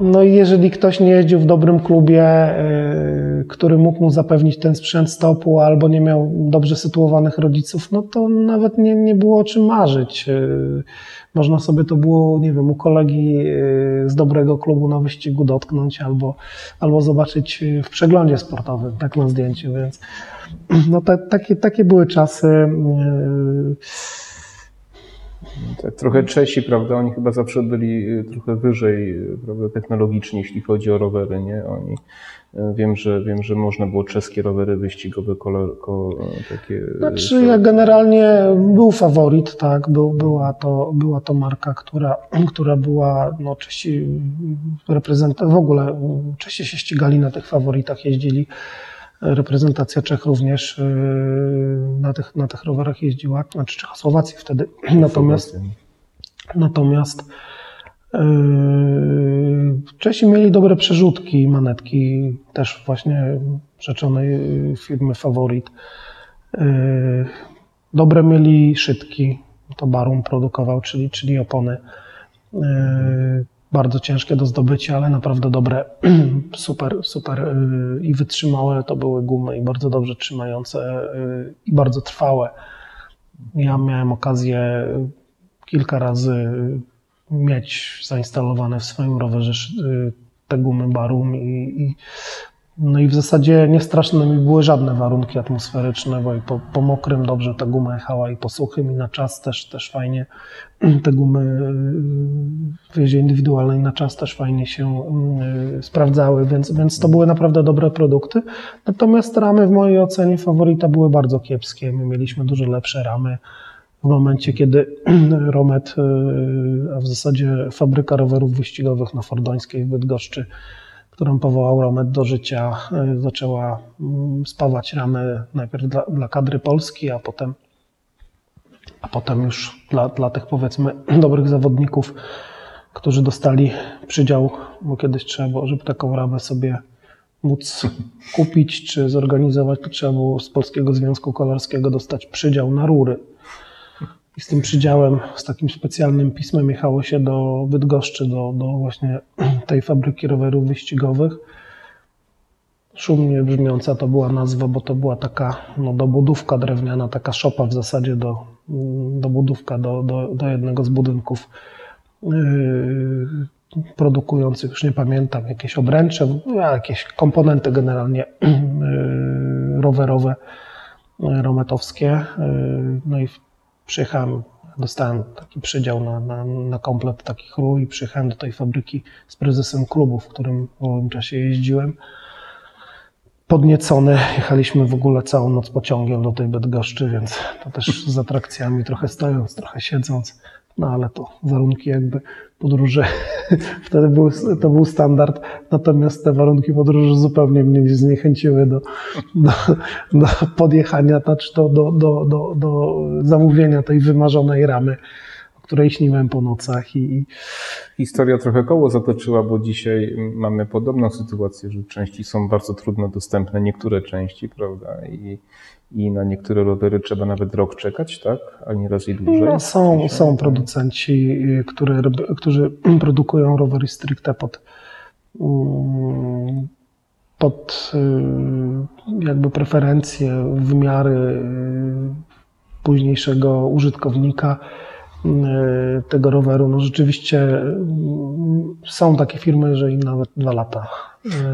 No i jeżeli ktoś nie jeździł w dobrym klubie, y, który mógł mu zapewnić ten sprzęt stopu, albo nie miał dobrze sytuowanych rodziców, no to nawet nie, nie było o czym marzyć. Y, Można sobie to było, nie wiem, u kolegi y, z dobrego klubu na wyścigu dotknąć, albo, albo zobaczyć w przeglądzie sportowym, tak na zdjęciu, więc [CLEARS THROAT] no te, takie, takie były czasy. y, Tak, trochę Czesi, prawda, oni chyba zawsze byli y, trochę wyżej, y, prawda, technologicznie, jeśli chodzi o rowery, nie? Oni, y, wiem, że, wiem, że można było czeskie rowery wyścigowe, kolor, ko, takie... Znaczy, ja generalnie był faworit, tak, był, była, to, była to marka, która, która była, no Czesi reprezent, w ogóle Czesi się ścigali na tych faworitach, jeździli, reprezentacja Czech również yy, na tych, na tych rowerach jeździła, znaczy Czechosłowacji wtedy, [CLEARS THROAT] natomiast Natomiast yy, Czesi mieli dobre przerzutki, manetki, też właśnie rzeczonej yy, firmy Favorit. Yy, Dobre mieli szytki, to Barum produkował, czyli, czyli opony. Bardzo ciężkie do zdobycia, ale naprawdę dobre, [CLEARS THROAT] super, super yy, i wytrzymałe to były gumy i bardzo dobrze trzymające yy, i bardzo trwałe. Ja miałem okazję kilka razy mieć zainstalowane w swoim rowerze y, te gumy Barum i, i no i w zasadzie nie straszne mi były żadne warunki atmosferyczne, bo i po, po mokrym dobrze ta guma jechała i po suchym i na czas też, też fajnie [CLEARS THROAT] te gumy y, w jeździe indywidualnej na czas też fajnie się y, sprawdzały, więc, więc to były naprawdę dobre produkty. Natomiast ramy w mojej ocenie faworita były bardzo kiepskie. My mieliśmy dużo lepsze ramy w momencie, kiedy [CLEARS THROAT] Romet, y, a w zasadzie fabryka rowerów wyścigowych na Fordońskiej w Bydgoszczy, którą powołał Romet do życia, y, zaczęła mm, spawać ramy najpierw dla, dla kadry Polski, a potem, a potem już dla, dla tych powiedzmy [CLEARS THROAT] dobrych zawodników, którzy dostali przydział, bo kiedyś trzeba było, żeby taką ramę sobie móc kupić czy zorganizować, to trzeba było z Polskiego Związku Kolarskiego dostać przydział na rury. I z tym przydziałem, z takim specjalnym pismem jechało się do Bydgoszczy, do, do właśnie [CLEARS THROAT] tej fabryki rowerów wyścigowych. Szumnie brzmiąca to była nazwa, bo to była taka no, dobudówka drewniana, taka szopa w zasadzie do, dobudówka do, do, do jednego z budynków yy, produkujących, już nie pamiętam, jakieś obręcze, jakieś komponenty generalnie [CLEARS THROAT] yy, rowerowe, rometowskie. Yy, No i przyjechałem, dostałem taki przydział na, na, na komplet takich ról i przyjechałem do tej fabryki z prezesem klubu, w którym w owym czasie jeździłem. podniecony. Jechaliśmy w ogóle całą noc pociągiem do tej Bydgoszczy, więc to też z atrakcjami, trochę stojąc, trochę siedząc. No ale to warunki jakby podróży [LAUGHS] wtedy był, to był standard, natomiast te warunki podróży zupełnie mnie nie zniechęciły do, do, do podjechania, czy to do, do, do, do zamówienia tej wymarzonej ramy, o której śniłem po nocach. I, Historia trochę koło zatoczyła, bo dzisiaj mamy podobną sytuację, że części są bardzo trudno dostępne, niektóre części, prawda? I, i na niektóre rowery trzeba nawet rok czekać, tak? A nieraz i dłużej. No, są, są producenci, które, którzy [CLEARS THROAT] produkują rowery stricte pod, mm, pod y, jakby preferencje, wymiary y, późniejszego użytkownika y, tego roweru. No rzeczywiście są takie firmy, że im nawet dwa lata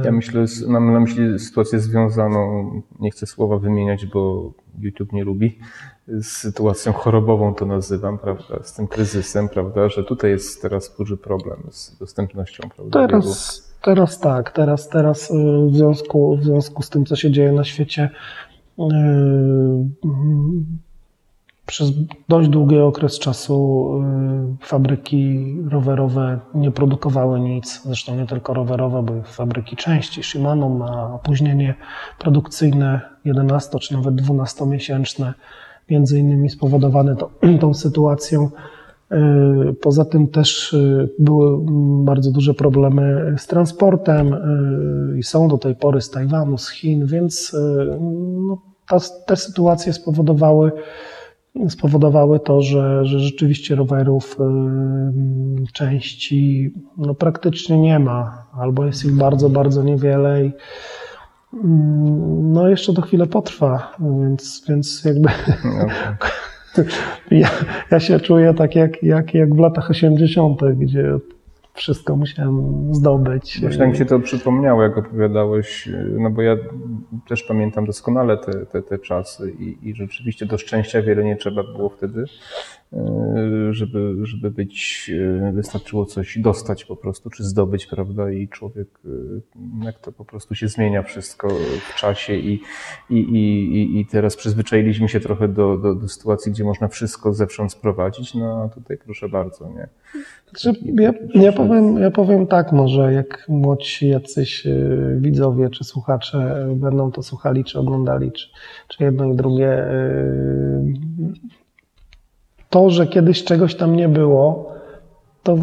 ja myślę, mam na myśli sytuację związaną, nie chcę słowa wymieniać, bo YouTube nie lubi, z sytuacją chorobową to nazywam, prawda, z tym kryzysem, prawda, że tutaj jest teraz duży problem z dostępnością, prawda. Teraz, teraz tak, teraz, teraz y, w związku, w związku z tym, co się dzieje na świecie, yy, przez dość długi okres czasu y, fabryki rowerowe nie produkowały nic, zresztą nie tylko rowerowe, były fabryki części. Shimano ma opóźnienie produkcyjne 11 czy nawet 12-miesięczne, między innymi spowodowane to, [CLEARS THROAT] tą sytuacją. Y, poza tym też y, były bardzo duże problemy z transportem i są do tej pory z Tajwanu, z Chin, więc no, ta, te sytuacje spowodowały, spowodowały to, że, że rzeczywiście rowerów y, części no, praktycznie nie ma, albo jest ich bardzo, bardzo niewiele i mm, no jeszcze to chwilę potrwa, więc, więc jakby okay. [LAUGHS] ja, ja się czuję tak jak, jak, jak w latach 80., gdzie wszystko musiałem zdobyć. Właśnie mi się to przypomniało, jak opowiadałeś, no bo ja też pamiętam doskonale te, te, te czasy i, i rzeczywiście do szczęścia wiele nie trzeba było wtedy. E, żeby, żeby być, e, wystarczyło coś dostać po prostu, czy zdobyć, prawda? I człowiek, e, jak to po prostu się zmienia wszystko w czasie i, i, i, i teraz przyzwyczailiśmy się trochę do, do, do sytuacji, gdzie można wszystko zewsząd sprowadzić, no a tutaj proszę bardzo, nie? Znaczy, ja, ja, powiem, ja powiem tak może, jak młodsi jacyś widzowie czy słuchacze będą to słuchali, czy oglądali, czy, czy jedno i drugie, to, że kiedyś czegoś tam nie było, to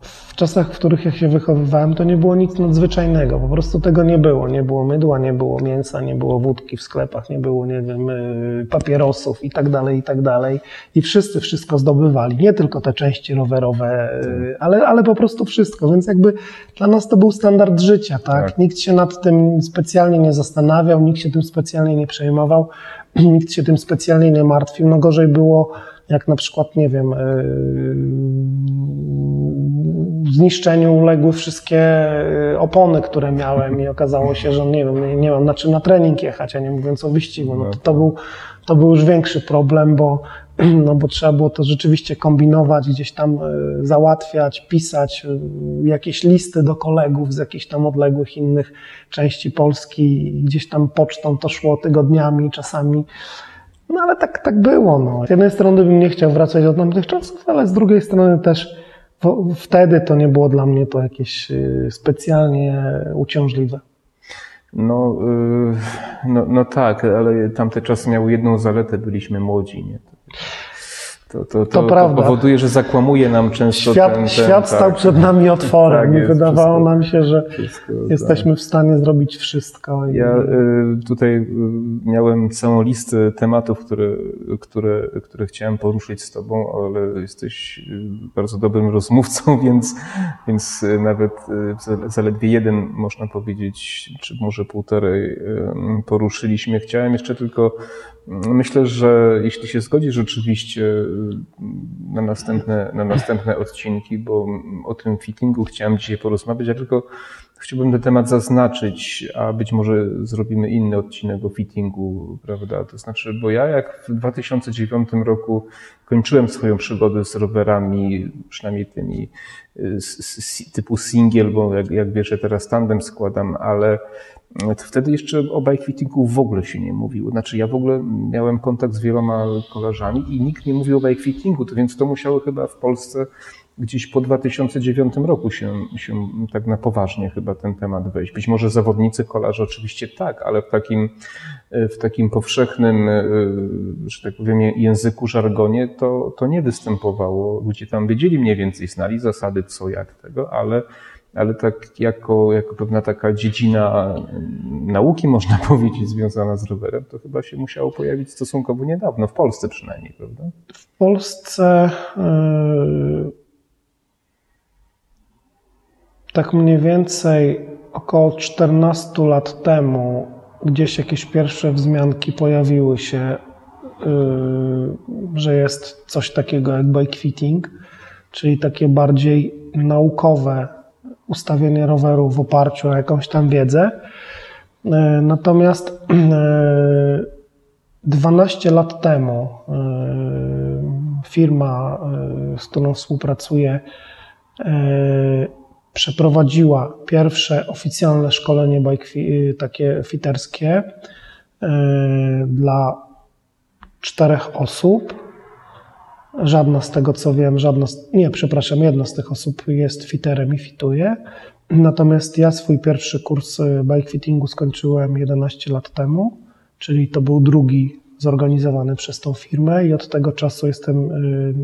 w czasach, w których ja się wychowywałem, to nie było nic nadzwyczajnego. Po prostu tego nie było. Nie było mydła, nie było mięsa, nie było wódki w sklepach, nie było, nie wiem, y, papierosów i tak dalej, i tak dalej. I wszyscy wszystko zdobywali. Nie tylko te części rowerowe, y, ale, ale po prostu wszystko. Więc jakby dla nas to był standard życia, tak? tak? Nikt się nad tym specjalnie nie zastanawiał, nikt się tym specjalnie nie przejmował, [CLEARS THROAT] nikt się tym specjalnie nie martwił. No gorzej było jak na przykład, nie wiem, e, zniszczeniu uległy wszystkie e, opony, które miałem i okazało się, że nie wiem, nie mam na czym na trening jechać, a nie mówiąc o wyścigu. No to, to, był, to był już większy problem, bo, [CLEARS THROAT] no bo trzeba było to rzeczywiście kombinować, gdzieś tam e, załatwiać, pisać jakieś listy do kolegów z jakichś tam odległych innych części Polski, gdzieś tam pocztą to szło tygodniami, czasami no ale tak, tak było. No. Z jednej strony bym nie chciał wracać do tamtych czasów, ale z drugiej strony też wtedy to nie było dla mnie to jakieś y, specjalnie uciążliwe. No, y, no, no tak, ale tamte czasy miały jedną zaletę, byliśmy młodzi. Nie? To, to, to, to, powoduje, że zakłamuje nam często świat, ten, ten Świat stał tak, przed nami otworem tak, i wydawało wszystko, nam się, że wszystko, jesteśmy tak. w stanie zrobić wszystko. Ja y, tutaj y, miałem całą listę tematów, które, które, które chciałem poruszyć z Tobą, ale jesteś y, bardzo dobrym rozmówcą, [LAUGHS] więc, więc nawet zaledwie jeden, można powiedzieć, czy może półtorej poruszyliśmy. Chciałem jeszcze tylko Myślę, że jeśli się zgodzi rzeczywiście y, na następne, na następne odcinki, bo o tym fittingu chciałem dzisiaj porozmawiać, ja tylko chciałbym ten temat zaznaczyć, a być może zrobimy inny odcinek o fittingu, prawda? To znaczy, bo ja jak w 2009 roku kończyłem swoją przygodę z rowerami, przynajmniej tymi y, typu single, bo jak, jak wiesz, ja teraz tandem składam, ale Wtedy jeszcze o bikefittingu w ogóle się nie mówiło. Znaczy ja w ogóle miałem kontakt z wieloma kolarzami i nikt nie mówił o bikefittingu, to więc to musiało chyba w Polsce gdzieś po 2009 roku się, się tak na poważnie chyba ten temat wejść. Być może zawodnicy kolarze oczywiście tak, ale w takim, w takim powszechnym, że tak powiem, języku, żargonie to, to nie występowało. Ludzie tam wiedzieli mniej więcej, znali zasady co, jak tego, ale ale tak jako, jako pewna taka dziedzina nauki, można [LAUGHS] powiedzieć, związana z rowerem, to chyba się musiało pojawić stosunkowo niedawno, w Polsce przynajmniej, prawda? W Polsce yy, tak mniej więcej około 14 lat temu gdzieś jakieś pierwsze wzmianki pojawiły się, yy, że jest coś takiego jak bike fitting, czyli takie bardziej naukowe ustawienie roweru w oparciu o jakąś tam wiedzę. E, natomiast 12 e, lat temu e, firma, z którą współpracuję, przeprowadziła pierwsze oficjalne szkolenie bike takie fiterskie dla czterech osób Żadna z tego co wiem, żadna, z, nie, przepraszam, jedna z tych osób jest fiterem i fituje. Natomiast ja swój pierwszy kurs y, bike fittingu skończyłem 11 lat temu, czyli to był drugi zorganizowany przez tą firmę i od tego czasu jestem y,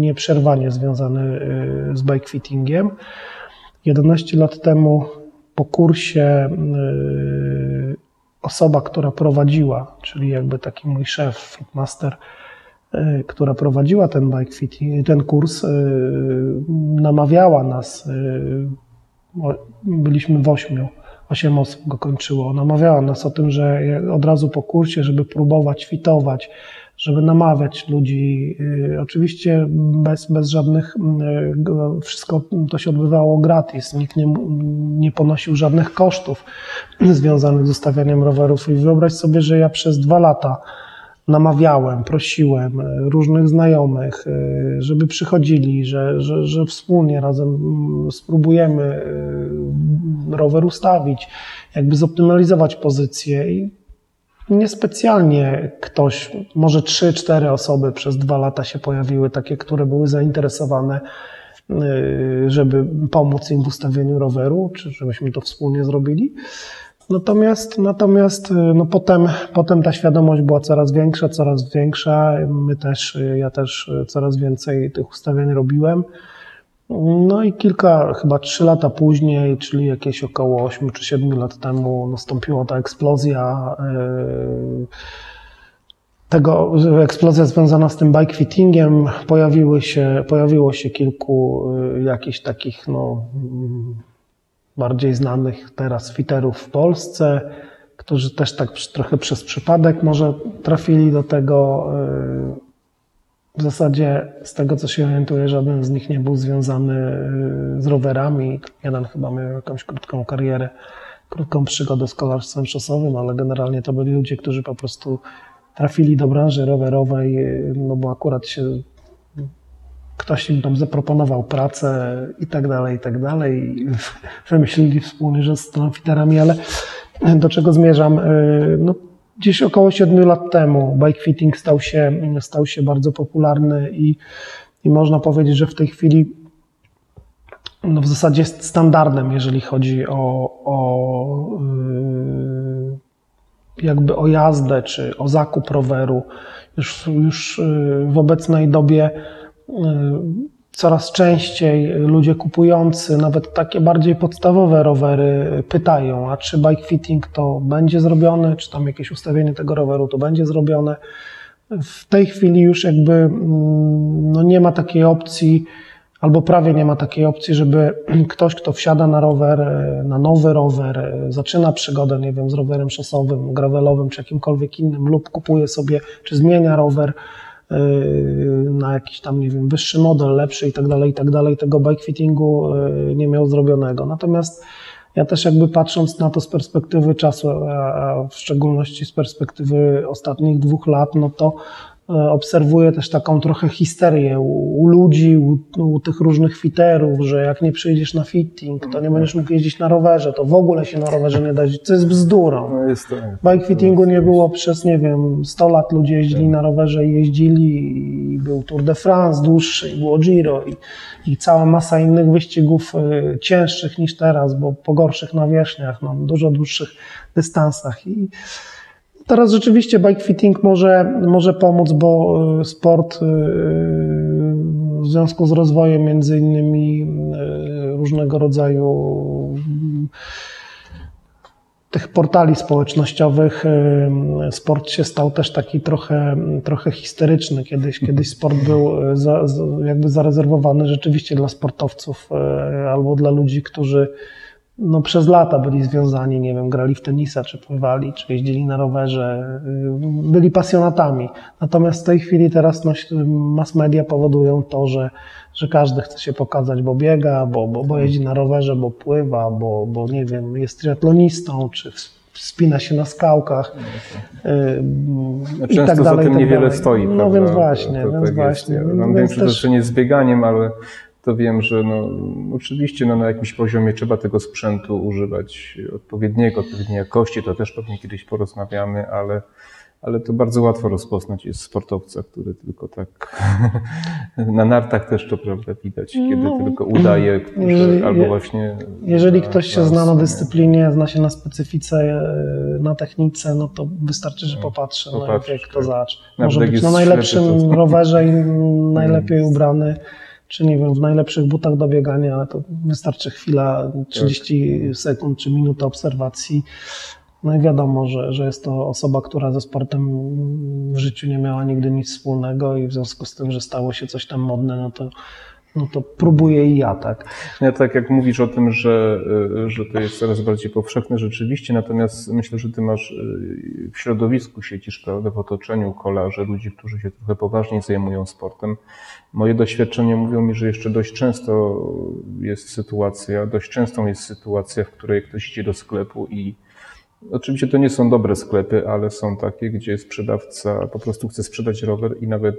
nieprzerwanie związany y, z bike fittingiem. 11 lat temu po kursie osoba, która prowadziła, czyli jakby taki mój szef, fitmaster, która prowadziła ten bike fitting, ten kurs, e, namawiała nas, e, byliśmy w ośmiu, osiem osób go kończyło, namawiała nas o tym, że od razu po kursie, żeby próbować fitować, żeby namawiać ludzi. Oczywiście bez, bez żadnych, wszystko to się odbywało gratis, nikt nie, nie ponosił żadnych kosztów związanych z ustawianiem rowerów i wyobraź sobie, że ja przez dwa lata namawiałem, prosiłem e, różnych znajomych, e, żeby przychodzili, że, że, że wspólnie razem mm, spróbujemy e, rower ustawić, jakby zoptymalizować pozycję i niespecjalnie ktoś, może trzy, cztery osoby przez dwa lata się pojawiły, takie, które były zainteresowane, żeby pomóc im w ustawieniu roweru, czy żebyśmy to wspólnie zrobili. Natomiast, natomiast no potem, potem ta świadomość była coraz większa, coraz większa. My też, ja też coraz więcej tych ustawień robiłem. No i kilka, chyba trzy lata później, czyli jakieś około 8 czy 7 lat temu, nastąpiła ta eksplozja tego, eksplozja związana z tym bike fittingiem. Pojawiły się, pojawiło się kilku e, jakichś takich, no, bardziej znanych teraz fiterów w Polsce, którzy też tak trochę przez przypadek może trafili do tego. Y, w zasadzie z tego, co się orientuję, żaden z nich nie był związany y, z rowerami. Jeden chyba miał jakąś krótką karierę, krótką przygodę z kolarstwem szosowym, ale generalnie to byli ludzie, którzy po prostu trafili do branży rowerowej, y, no bo akurat się ktoś im tam zaproponował pracę i tak dalej, i tak dalej. [LAUGHS] Wymyślili wspólnie, że są fiterami, ale do czego zmierzam? Y, no, gdzieś około 7 lat temu bike fitting stał się, stał się bardzo popularny i, i można powiedzieć, że w tej chwili no w zasadzie jest standardem, jeżeli chodzi o, o y, jakby o jazdę czy o zakup roweru. Już, już y, w obecnej dobie coraz częściej ludzie kupujący nawet takie bardziej podstawowe rowery pytają, a czy bike fitting to będzie zrobione, czy tam jakieś ustawienie tego roweru to będzie zrobione. W tej chwili już jakby mm, no nie ma takiej opcji, albo prawie nie ma takiej opcji, żeby [CLEARS THROAT] ktoś, kto wsiada na rower, na nowy rower, zaczyna przygodę, nie wiem, z rowerem szosowym, gravelowym czy jakimkolwiek innym, lub kupuje sobie, czy zmienia rower, na jakiś tam, nie wiem, wyższy model, lepszy i tak dalej, i tak dalej, tego bike fittingu yy, nie miał zrobionego. Natomiast ja też jakby patrząc na to z perspektywy czasu, a w szczególności z perspektywy ostatnich dwóch lat, no to obserwuję też taką trochę histerię u, ludzi, u, u, tych różnych fiterów, że jak nie przyjdziesz na fitting, to nie będziesz mógł jeździć na rowerze, to w ogóle się na rowerze nie da jeździć, co jest bzdurą. No jest to, Bike fittingu nie było przez, nie wiem, 100 lat ludzie jeździli na rowerze i jeździli i był Tour de France dłuższy, i było Giro i, i cała masa innych wyścigów y, cięższych niż teraz, bo po gorszych nawierzchniach, no, dużo dłuższych dystansach i Teraz rzeczywiście bike fitting może, może pomóc, bo y, sport y, w związku z rozwojem między innymi y, różnego rodzaju tych portali społecznościowych sport się stał też taki trochę, trochę histeryczny. Kiedyś, kiedyś sport był za, jakby zarezerwowany rzeczywiście dla sportowców albo dla ludzi, którzy no, przez lata byli związani, nie wiem, grali w tenisa, czy pływali, czy jeździli na rowerze, y, byli pasjonatami. Natomiast w tej chwili teraz no, mass media powodują to, że, że każdy chce się pokazać, bo biega, bo, bo, bo jeździ na rowerze, bo pływa, bo, bo nie wiem, jest triatlonistą, czy wspina się na skałkach Często i tak dalej, za tym tak niewiele dalej. stoi. No prawda? więc właśnie, to, to więc tak właśnie. Jest. Mam większe doświadczenie z bieganiem, ale to wiem, że no, oczywiście no, na jakimś poziomie trzeba tego sprzętu używać odpowiedniego, odpowiedniej jakości, to też pewnie kiedyś porozmawiamy, ale, ale to bardzo łatwo rozpoznać jest sportowca, który tylko tak [LAUGHS] na nartach też to prawda widać, kiedy no, tylko udaje, [CLEARS THROAT] jeżeli, albo właśnie. Jeżeli na, ktoś się zna na dyscyplinie, zna się na specyfice, e, na technice, no to wystarczy, że popatrzy, popatrzy no jak to tak. Może być na najlepszym rowerze i [LAUGHS] najlepiej ubrany czy nie wiem, w najlepszych butach do biegania, ale to wystarczy chwila, 30 tak. sekund czy minuta obserwacji. No i wiadomo, że, że jest to osoba, która ze sportem w życiu nie miała nigdy nic wspólnego i w związku z tym, że stało się coś tam modne, no to no to próbuję i ja, tak. Ja tak jak mówisz o tym, że, y, że to jest coraz bardziej powszechne rzeczywiście, natomiast myślę, że ty masz y, w środowisku siedzisz, prawda, w otoczeniu kolarzy, ludzi, którzy się trochę poważniej zajmują sportem. Moje doświadczenia mówią mi, że jeszcze dość często jest sytuacja, dość częstą jest sytuacja, w której ktoś idzie do sklepu i Oczywiście to nie są dobre sklepy, ale są takie, gdzie sprzedawca po prostu chce sprzedać rower i nawet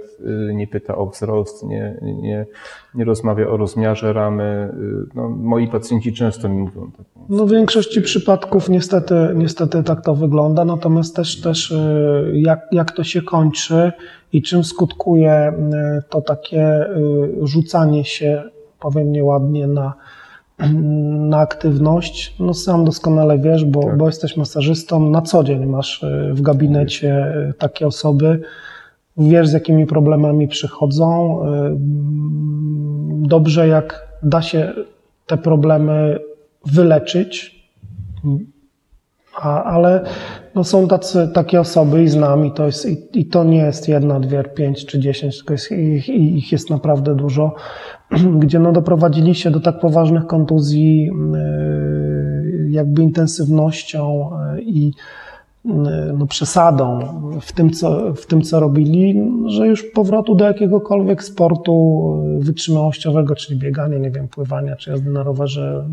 y, nie pyta o wzrost, nie, nie, nie rozmawia o rozmiarze ramy. Y, no, moi pacjenci często mi mówią tak. No w większości przypadków niestety, niestety tak to wygląda, natomiast też, też y, jak, jak to się kończy i czym skutkuje to takie rzucanie się, powiem nieładnie, na na aktywność, no sam doskonale wiesz, bo, tak. bo jesteś masażystą, na co dzień masz e, w gabinecie e, takie osoby, wiesz z jakimi problemami przychodzą. E, dobrze jak da się te problemy wyleczyć, a, ale no są tacy, takie osoby i znam i to, jest, i, i to nie jest jedna, dwie, pięć czy dziesięć, tylko jest, ich, ich jest naprawdę dużo, [CLEARS THROAT] gdzie no doprowadzili się do tak poważnych kontuzji y, jakby intensywnością y, i y, no, przesadą w tym, co, w tym, co robili, że już powrotu do jakiegokolwiek sportu wytrzymałościowego, czyli biegania, nie wiem, pływania czy jazdy na rowerze,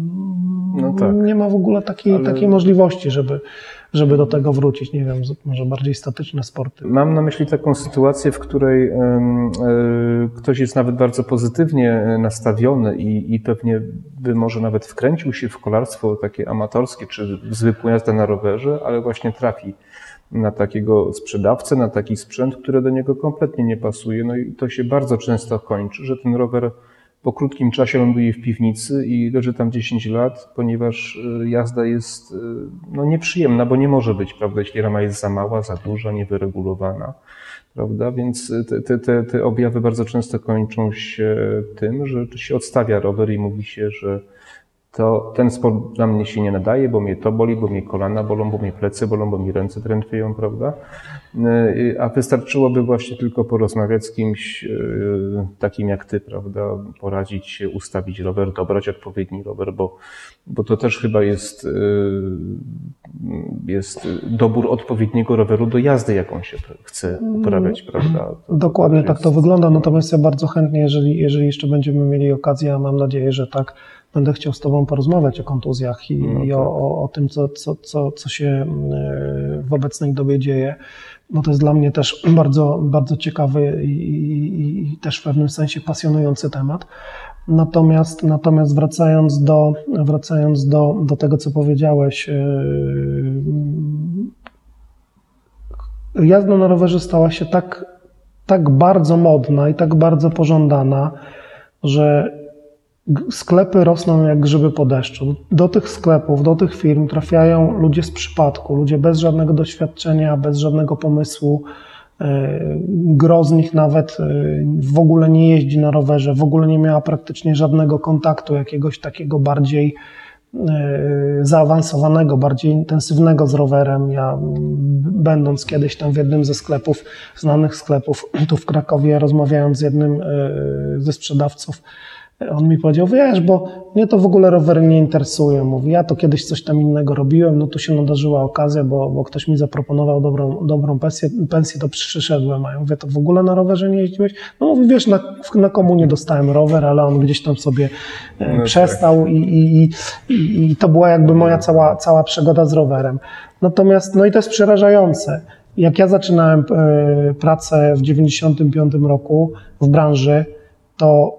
no tak. nie ma w ogóle takiej, Ale... takiej możliwości, żeby, żeby do tego wrócić. Nie wiem, może bardziej statyczne sporty. Mam na myśli taką sytuację, w której e, ktoś jest nawet bardzo pozytywnie e, nastawiony i, i pewnie by może nawet wkręcił się w kolarstwo takie amatorskie, czy zwykłą jazdę na rowerze, ale właśnie trafi na takiego sprzedawcę, na taki sprzęt, który do niego kompletnie nie pasuje. No i to się bardzo często kończy, że ten rower po krótkim czasie ląduje w piwnicy i leży tam 10 lat, ponieważ y, jazda jest y, no, nieprzyjemna, bo nie może być, prawda, jeśli rama jest za mała, za duża, niewyregulowana, prawda, więc te, te, te objawy bardzo często kończą się tym, że się odstawia rower i mówi się, że to ten sport dla mnie się nie nadaje, bo mnie to boli, bo mnie kolana bolą, bo mnie plecy bolą, bo mi ręce drętwieją, prawda? Y, a wystarczyłoby właśnie tylko porozmawiać z kimś y, takim jak ty, prawda? Poradzić się, ustawić rower, dobrać odpowiedni rower, bo, bo to też chyba jest, y, jest dobór odpowiedniego roweru do jazdy, jaką się chce uprawiać, prawda? To, Dokładnie to tak to wygląda, natomiast ja bardzo chętnie, jeżeli, jeżeli jeszcze będziemy mieli okazję, a mam nadzieję, że tak, będę chciał z Tobą porozmawiać o kontuzjach i, No i tak. o, o, o tym, co, co, co, co się e, w obecnej dobie dzieje. No to jest dla mnie też [CLEARS THROAT] bardzo, bardzo ciekawy i, i, i też w pewnym sensie pasjonujący temat. Natomiast, natomiast wracając, do, wracając do, do tego, co powiedziałeś, yy, jazda na rowerze stała się tak, tak bardzo modna i tak bardzo pożądana, że sklepy rosną jak grzyby po deszczu. Do tych sklepów, do tych firm trafiają ludzie z przypadku, ludzie bez żadnego doświadczenia, bez żadnego pomysłu. Yy, Gro z nich nawet yy, w ogóle nie jeździ na rowerze, w ogóle nie miała praktycznie żadnego kontaktu, jakiegoś takiego bardziej yy, zaawansowanego, bardziej intensywnego z rowerem. Ja, będąc kiedyś tam w jednym ze sklepów, znanych sklepów tu w Krakowie, rozmawiając z jednym ze sprzedawców, on mi powiedział, wiesz, bo mnie to w ogóle rowery nie interesuje. Mówi, ja to kiedyś coś tam innego robiłem, no tu się nadarzyła okazja, bo, bo ktoś mi zaproponował dobrą, dobrą pensję, pensję, to przyszedłem. A ja mówię, to w ogóle na rowerze nie jeździłeś? No mówi, wiesz, na, na komunie dostałem rower, ale on gdzieś tam sobie e, No tak. przestał i, i, i, i, i to była jakby moja cała, cała przygoda z rowerem. Natomiast, no i to jest przerażające. Jak ja zaczynałem e, pracę w 95 roku w branży, to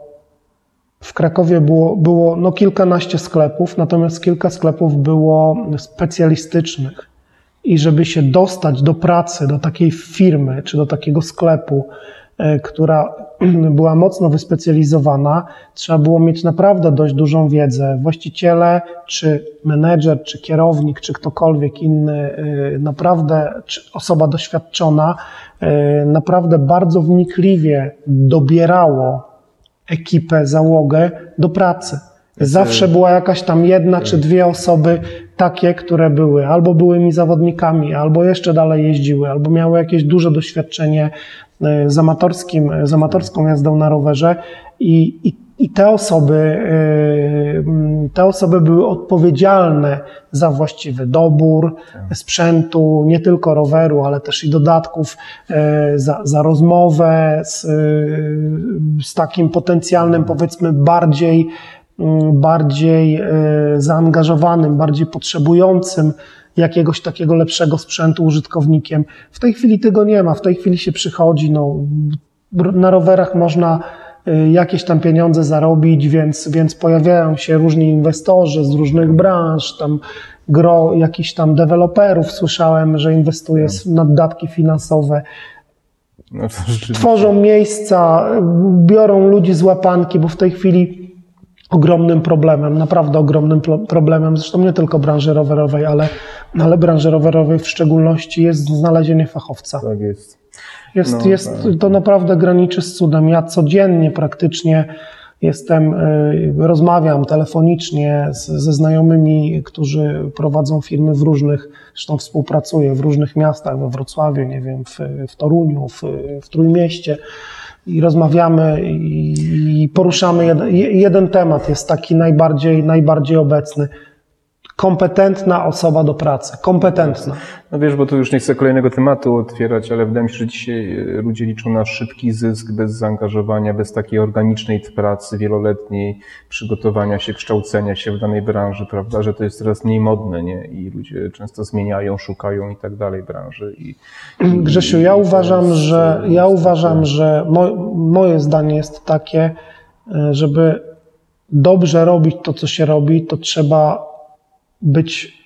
w Krakowie było, było no kilkanaście sklepów, natomiast kilka sklepów było specjalistycznych. I żeby się dostać do pracy, do takiej firmy czy do takiego sklepu, e, która [CLEARS THROAT] była mocno wyspecjalizowana, trzeba było mieć naprawdę dość dużą wiedzę. Właściciele, czy menedżer, czy kierownik, czy ktokolwiek inny, e, naprawdę, czy osoba doświadczona, e, naprawdę bardzo wnikliwie dobierało ekipę, załogę do pracy. Zawsze była jakaś tam jedna czy dwie osoby takie, które były. Albo byłymi zawodnikami, albo jeszcze dalej jeździły, albo miały jakieś duże doświadczenie e, z, amatorskim, z amatorską jazdą na rowerze. I, i, i te osoby, m, te osoby były odpowiedzialne za właściwy dobór sprzętu, nie tylko roweru, ale też i dodatków, e, za, za rozmowę z, e, z takim potencjalnym, powiedzmy, bardziej, bardziej zaangażowanym, bardziej potrzebującym jakiegoś takiego lepszego sprzętu użytkownikiem. W tej chwili tego nie ma, w tej chwili się przychodzi, no, na rowerach można y, jakieś tam pieniądze zarobić, więc, więc pojawiają się różni inwestorzy z różnych branż, tam gro jakichś tam deweloperów słyszałem, że inwestuje w naddatki finansowe. No. Tworzą miejsca, y, biorą ludzi z łapanki, bo w tej chwili ogromnym problemem, naprawdę ogromnym problemem, zresztą nie tylko branży rowerowej, ale, ale branży rowerowej w szczególności jest znalezienie fachowca. Tak jest. Jest, No, jest, tak. to naprawdę graniczy z cudem. Ja codziennie praktycznie jestem, y, rozmawiam telefonicznie z, ze znajomymi, którzy prowadzą firmy w różnych, zresztą współpracuję w różnych miastach, we Wrocławiu, nie wiem, w, w Toruniu, w, w Trójmieście i rozmawiamy i, i poruszamy jeden, jeden temat, jest taki najbardziej, najbardziej obecny. Kompetentna osoba do pracy. Kompetentna. No wiesz, bo tu już nie chcę kolejnego tematu otwierać, ale wydaje mi się, że dzisiaj e, ludzie liczą na szybki zysk bez zaangażowania, bez takiej organicznej pracy wieloletniej, przygotowania się, kształcenia się w danej branży, prawda, że to jest teraz mniej modne, nie? I ludzie często zmieniają, szukają i tak dalej branży. I, i, Grzesiu, i ja to uważam, że e, ja uważam, że mo, moje zdanie jest takie, e, żeby dobrze robić to, co się robi, to trzeba być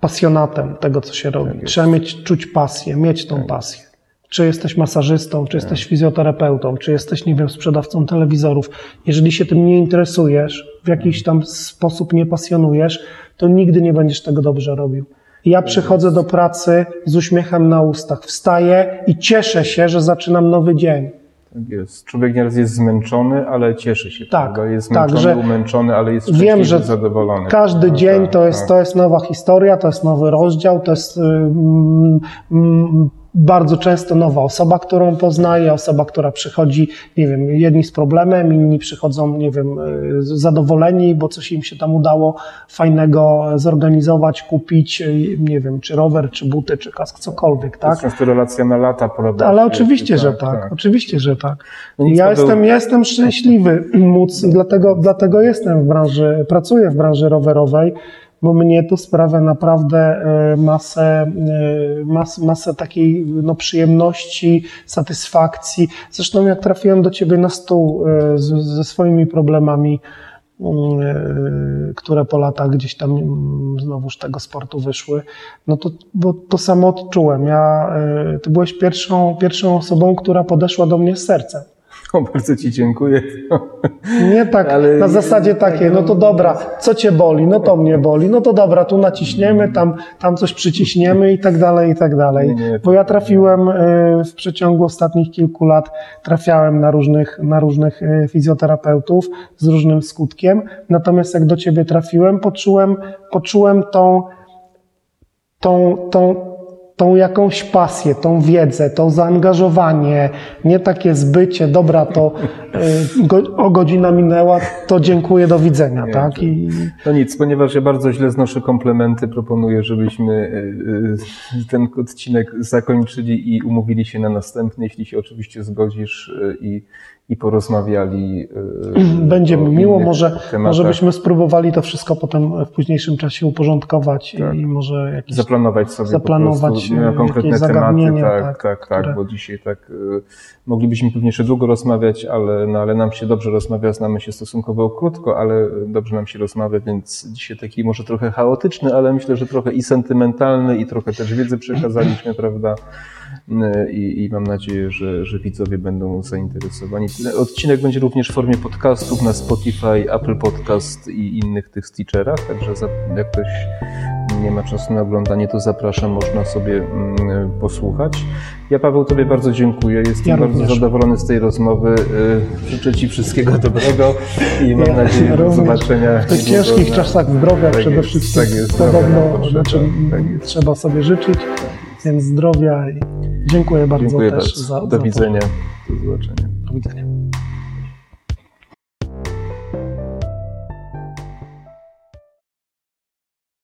pasjonatem tego, co się robi. jest. Trzeba mieć, czuć pasję, mieć tą pasję. Czy jesteś masażystą, czy jesteś fizjoterapeutą, czy jesteś, nie wiem, sprzedawcą telewizorów. Jeżeli się tym nie interesujesz, w jakiś tam sposób nie pasjonujesz, to nigdy nie będziesz tego dobrze robił. Ja przychodzę do pracy z uśmiechem na ustach, wstaję i cieszę się, że zaczynam nowy dzień. Tak jest. Człowiek nieraz jest zmęczony, ale cieszy się. Tak, prawda? Jest tak, zmęczony, że umęczony, ale jest Wiem, że zadowolony. każdy prawda? dzień Tak, to jest, to jest nowa historia, to jest nowy rozdział, to jest mm, mm, bardzo często nowa osoba, którą poznaję, osoba, która przychodzi, nie wiem, jedni z problemem, inni przychodzą, nie wiem, y, zadowoleni, bo coś im się tam udało fajnego zorganizować, kupić, y, nie wiem, czy rower, czy buty, czy kask, cokolwiek, To tak? jest często relacja na lata, prawda? Ale oczywiście, że tak, oczywiście, że tak. No ja, jestem, ja jestem szczęśliwy móc, dlatego, dlatego jestem w branży, pracuję w branży rowerowej, bo mnie to sprawia naprawdę e, masę, e, mas, masę takiej no, przyjemności, satysfakcji. Zresztą jak trafiłem do Ciebie na stół e, z, ze swoimi problemami, mm, które po latach gdzieś tam mm, znowuż tego sportu wyszły, no to, bo to samo odczułem. Ja, ty byłeś pierwszą, pierwszą osobą, która podeszła do mnie z sercem. [LAUGHS] O, bardzo Ci dziękuję. Nie tak Ale- na zasadzie takiej, no to dobra, co cię boli, no to mnie boli, no to dobra, tu naciśniemy, tam, tam coś przyciśniemy i tak dalej, i tak dalej. Bo ja trafiłem y, w przeciągu ostatnich kilku lat, trafiałem na różnych, na różnych y, fizjoterapeutów z różnym skutkiem, natomiast jak do ciebie trafiłem, poczułem, poczułem tą, tą, tą, tą jakąś pasję, tą wiedzę, to zaangażowanie, nie takie zbycie, dobra, to y, go, o godzina minęła, to dziękuję, do widzenia, Nie, tak? to- I No nic, ponieważ ja bardzo źle znoszę komplementy, proponuję, żebyśmy y, y, ten odcinek zakończyli i umówili się na następny, jeśli się oczywiście zgodzisz i, i porozmawiali. [CLEARS THROAT] y, będzie mi miło, może, tematach. może byśmy spróbowali to wszystko potem w późniejszym czasie uporządkować Tak. i może jakieś Zaplanować sobie Zaplanować, na y, konkretne tematy, tak, tak, tak, tak, które- bo dzisiaj tak y, moglibyśmy pewnie jeszcze długo rozmawiać, ale, no, ale nam się dobrze rozmawia, znamy się stosunkowo krótko, ale dobrze nam się rozmawia, więc dzisiaj taki może trochę chaotyczny, ale myślę, że trochę i sentymentalny i trochę też wiedzy przekazaliśmy, [CLEARS THROAT] prawda? Y, I, I mam nadzieję, że, że widzowie będą zainteresowani. Odcinek będzie również w formie podcastów na Spotify, Apple Podcast i innych tych stitcherach, także za, jak ktoś nie ma czasu na oglądanie, to zapraszam, można sobie mm, posłuchać. Ja Paweł Tobie bardzo dziękuję, jestem Ja bardzo również. zadowolony z tej rozmowy. Y, Życzę Ci wszystkiego dobrego i mam Ja nadzieję do zobaczenia. w tych ciężkich na- czasach zdrowia Tak przede jest, wszystkim tak jest, zdrowia podobno potrzeba, znaczy, tak trzeba sobie życzyć, więc zdrowia i dziękuję bardzo Dziękuję też bardzo. za, Do za to. widzenia. Do zobaczenia. Do widzenia.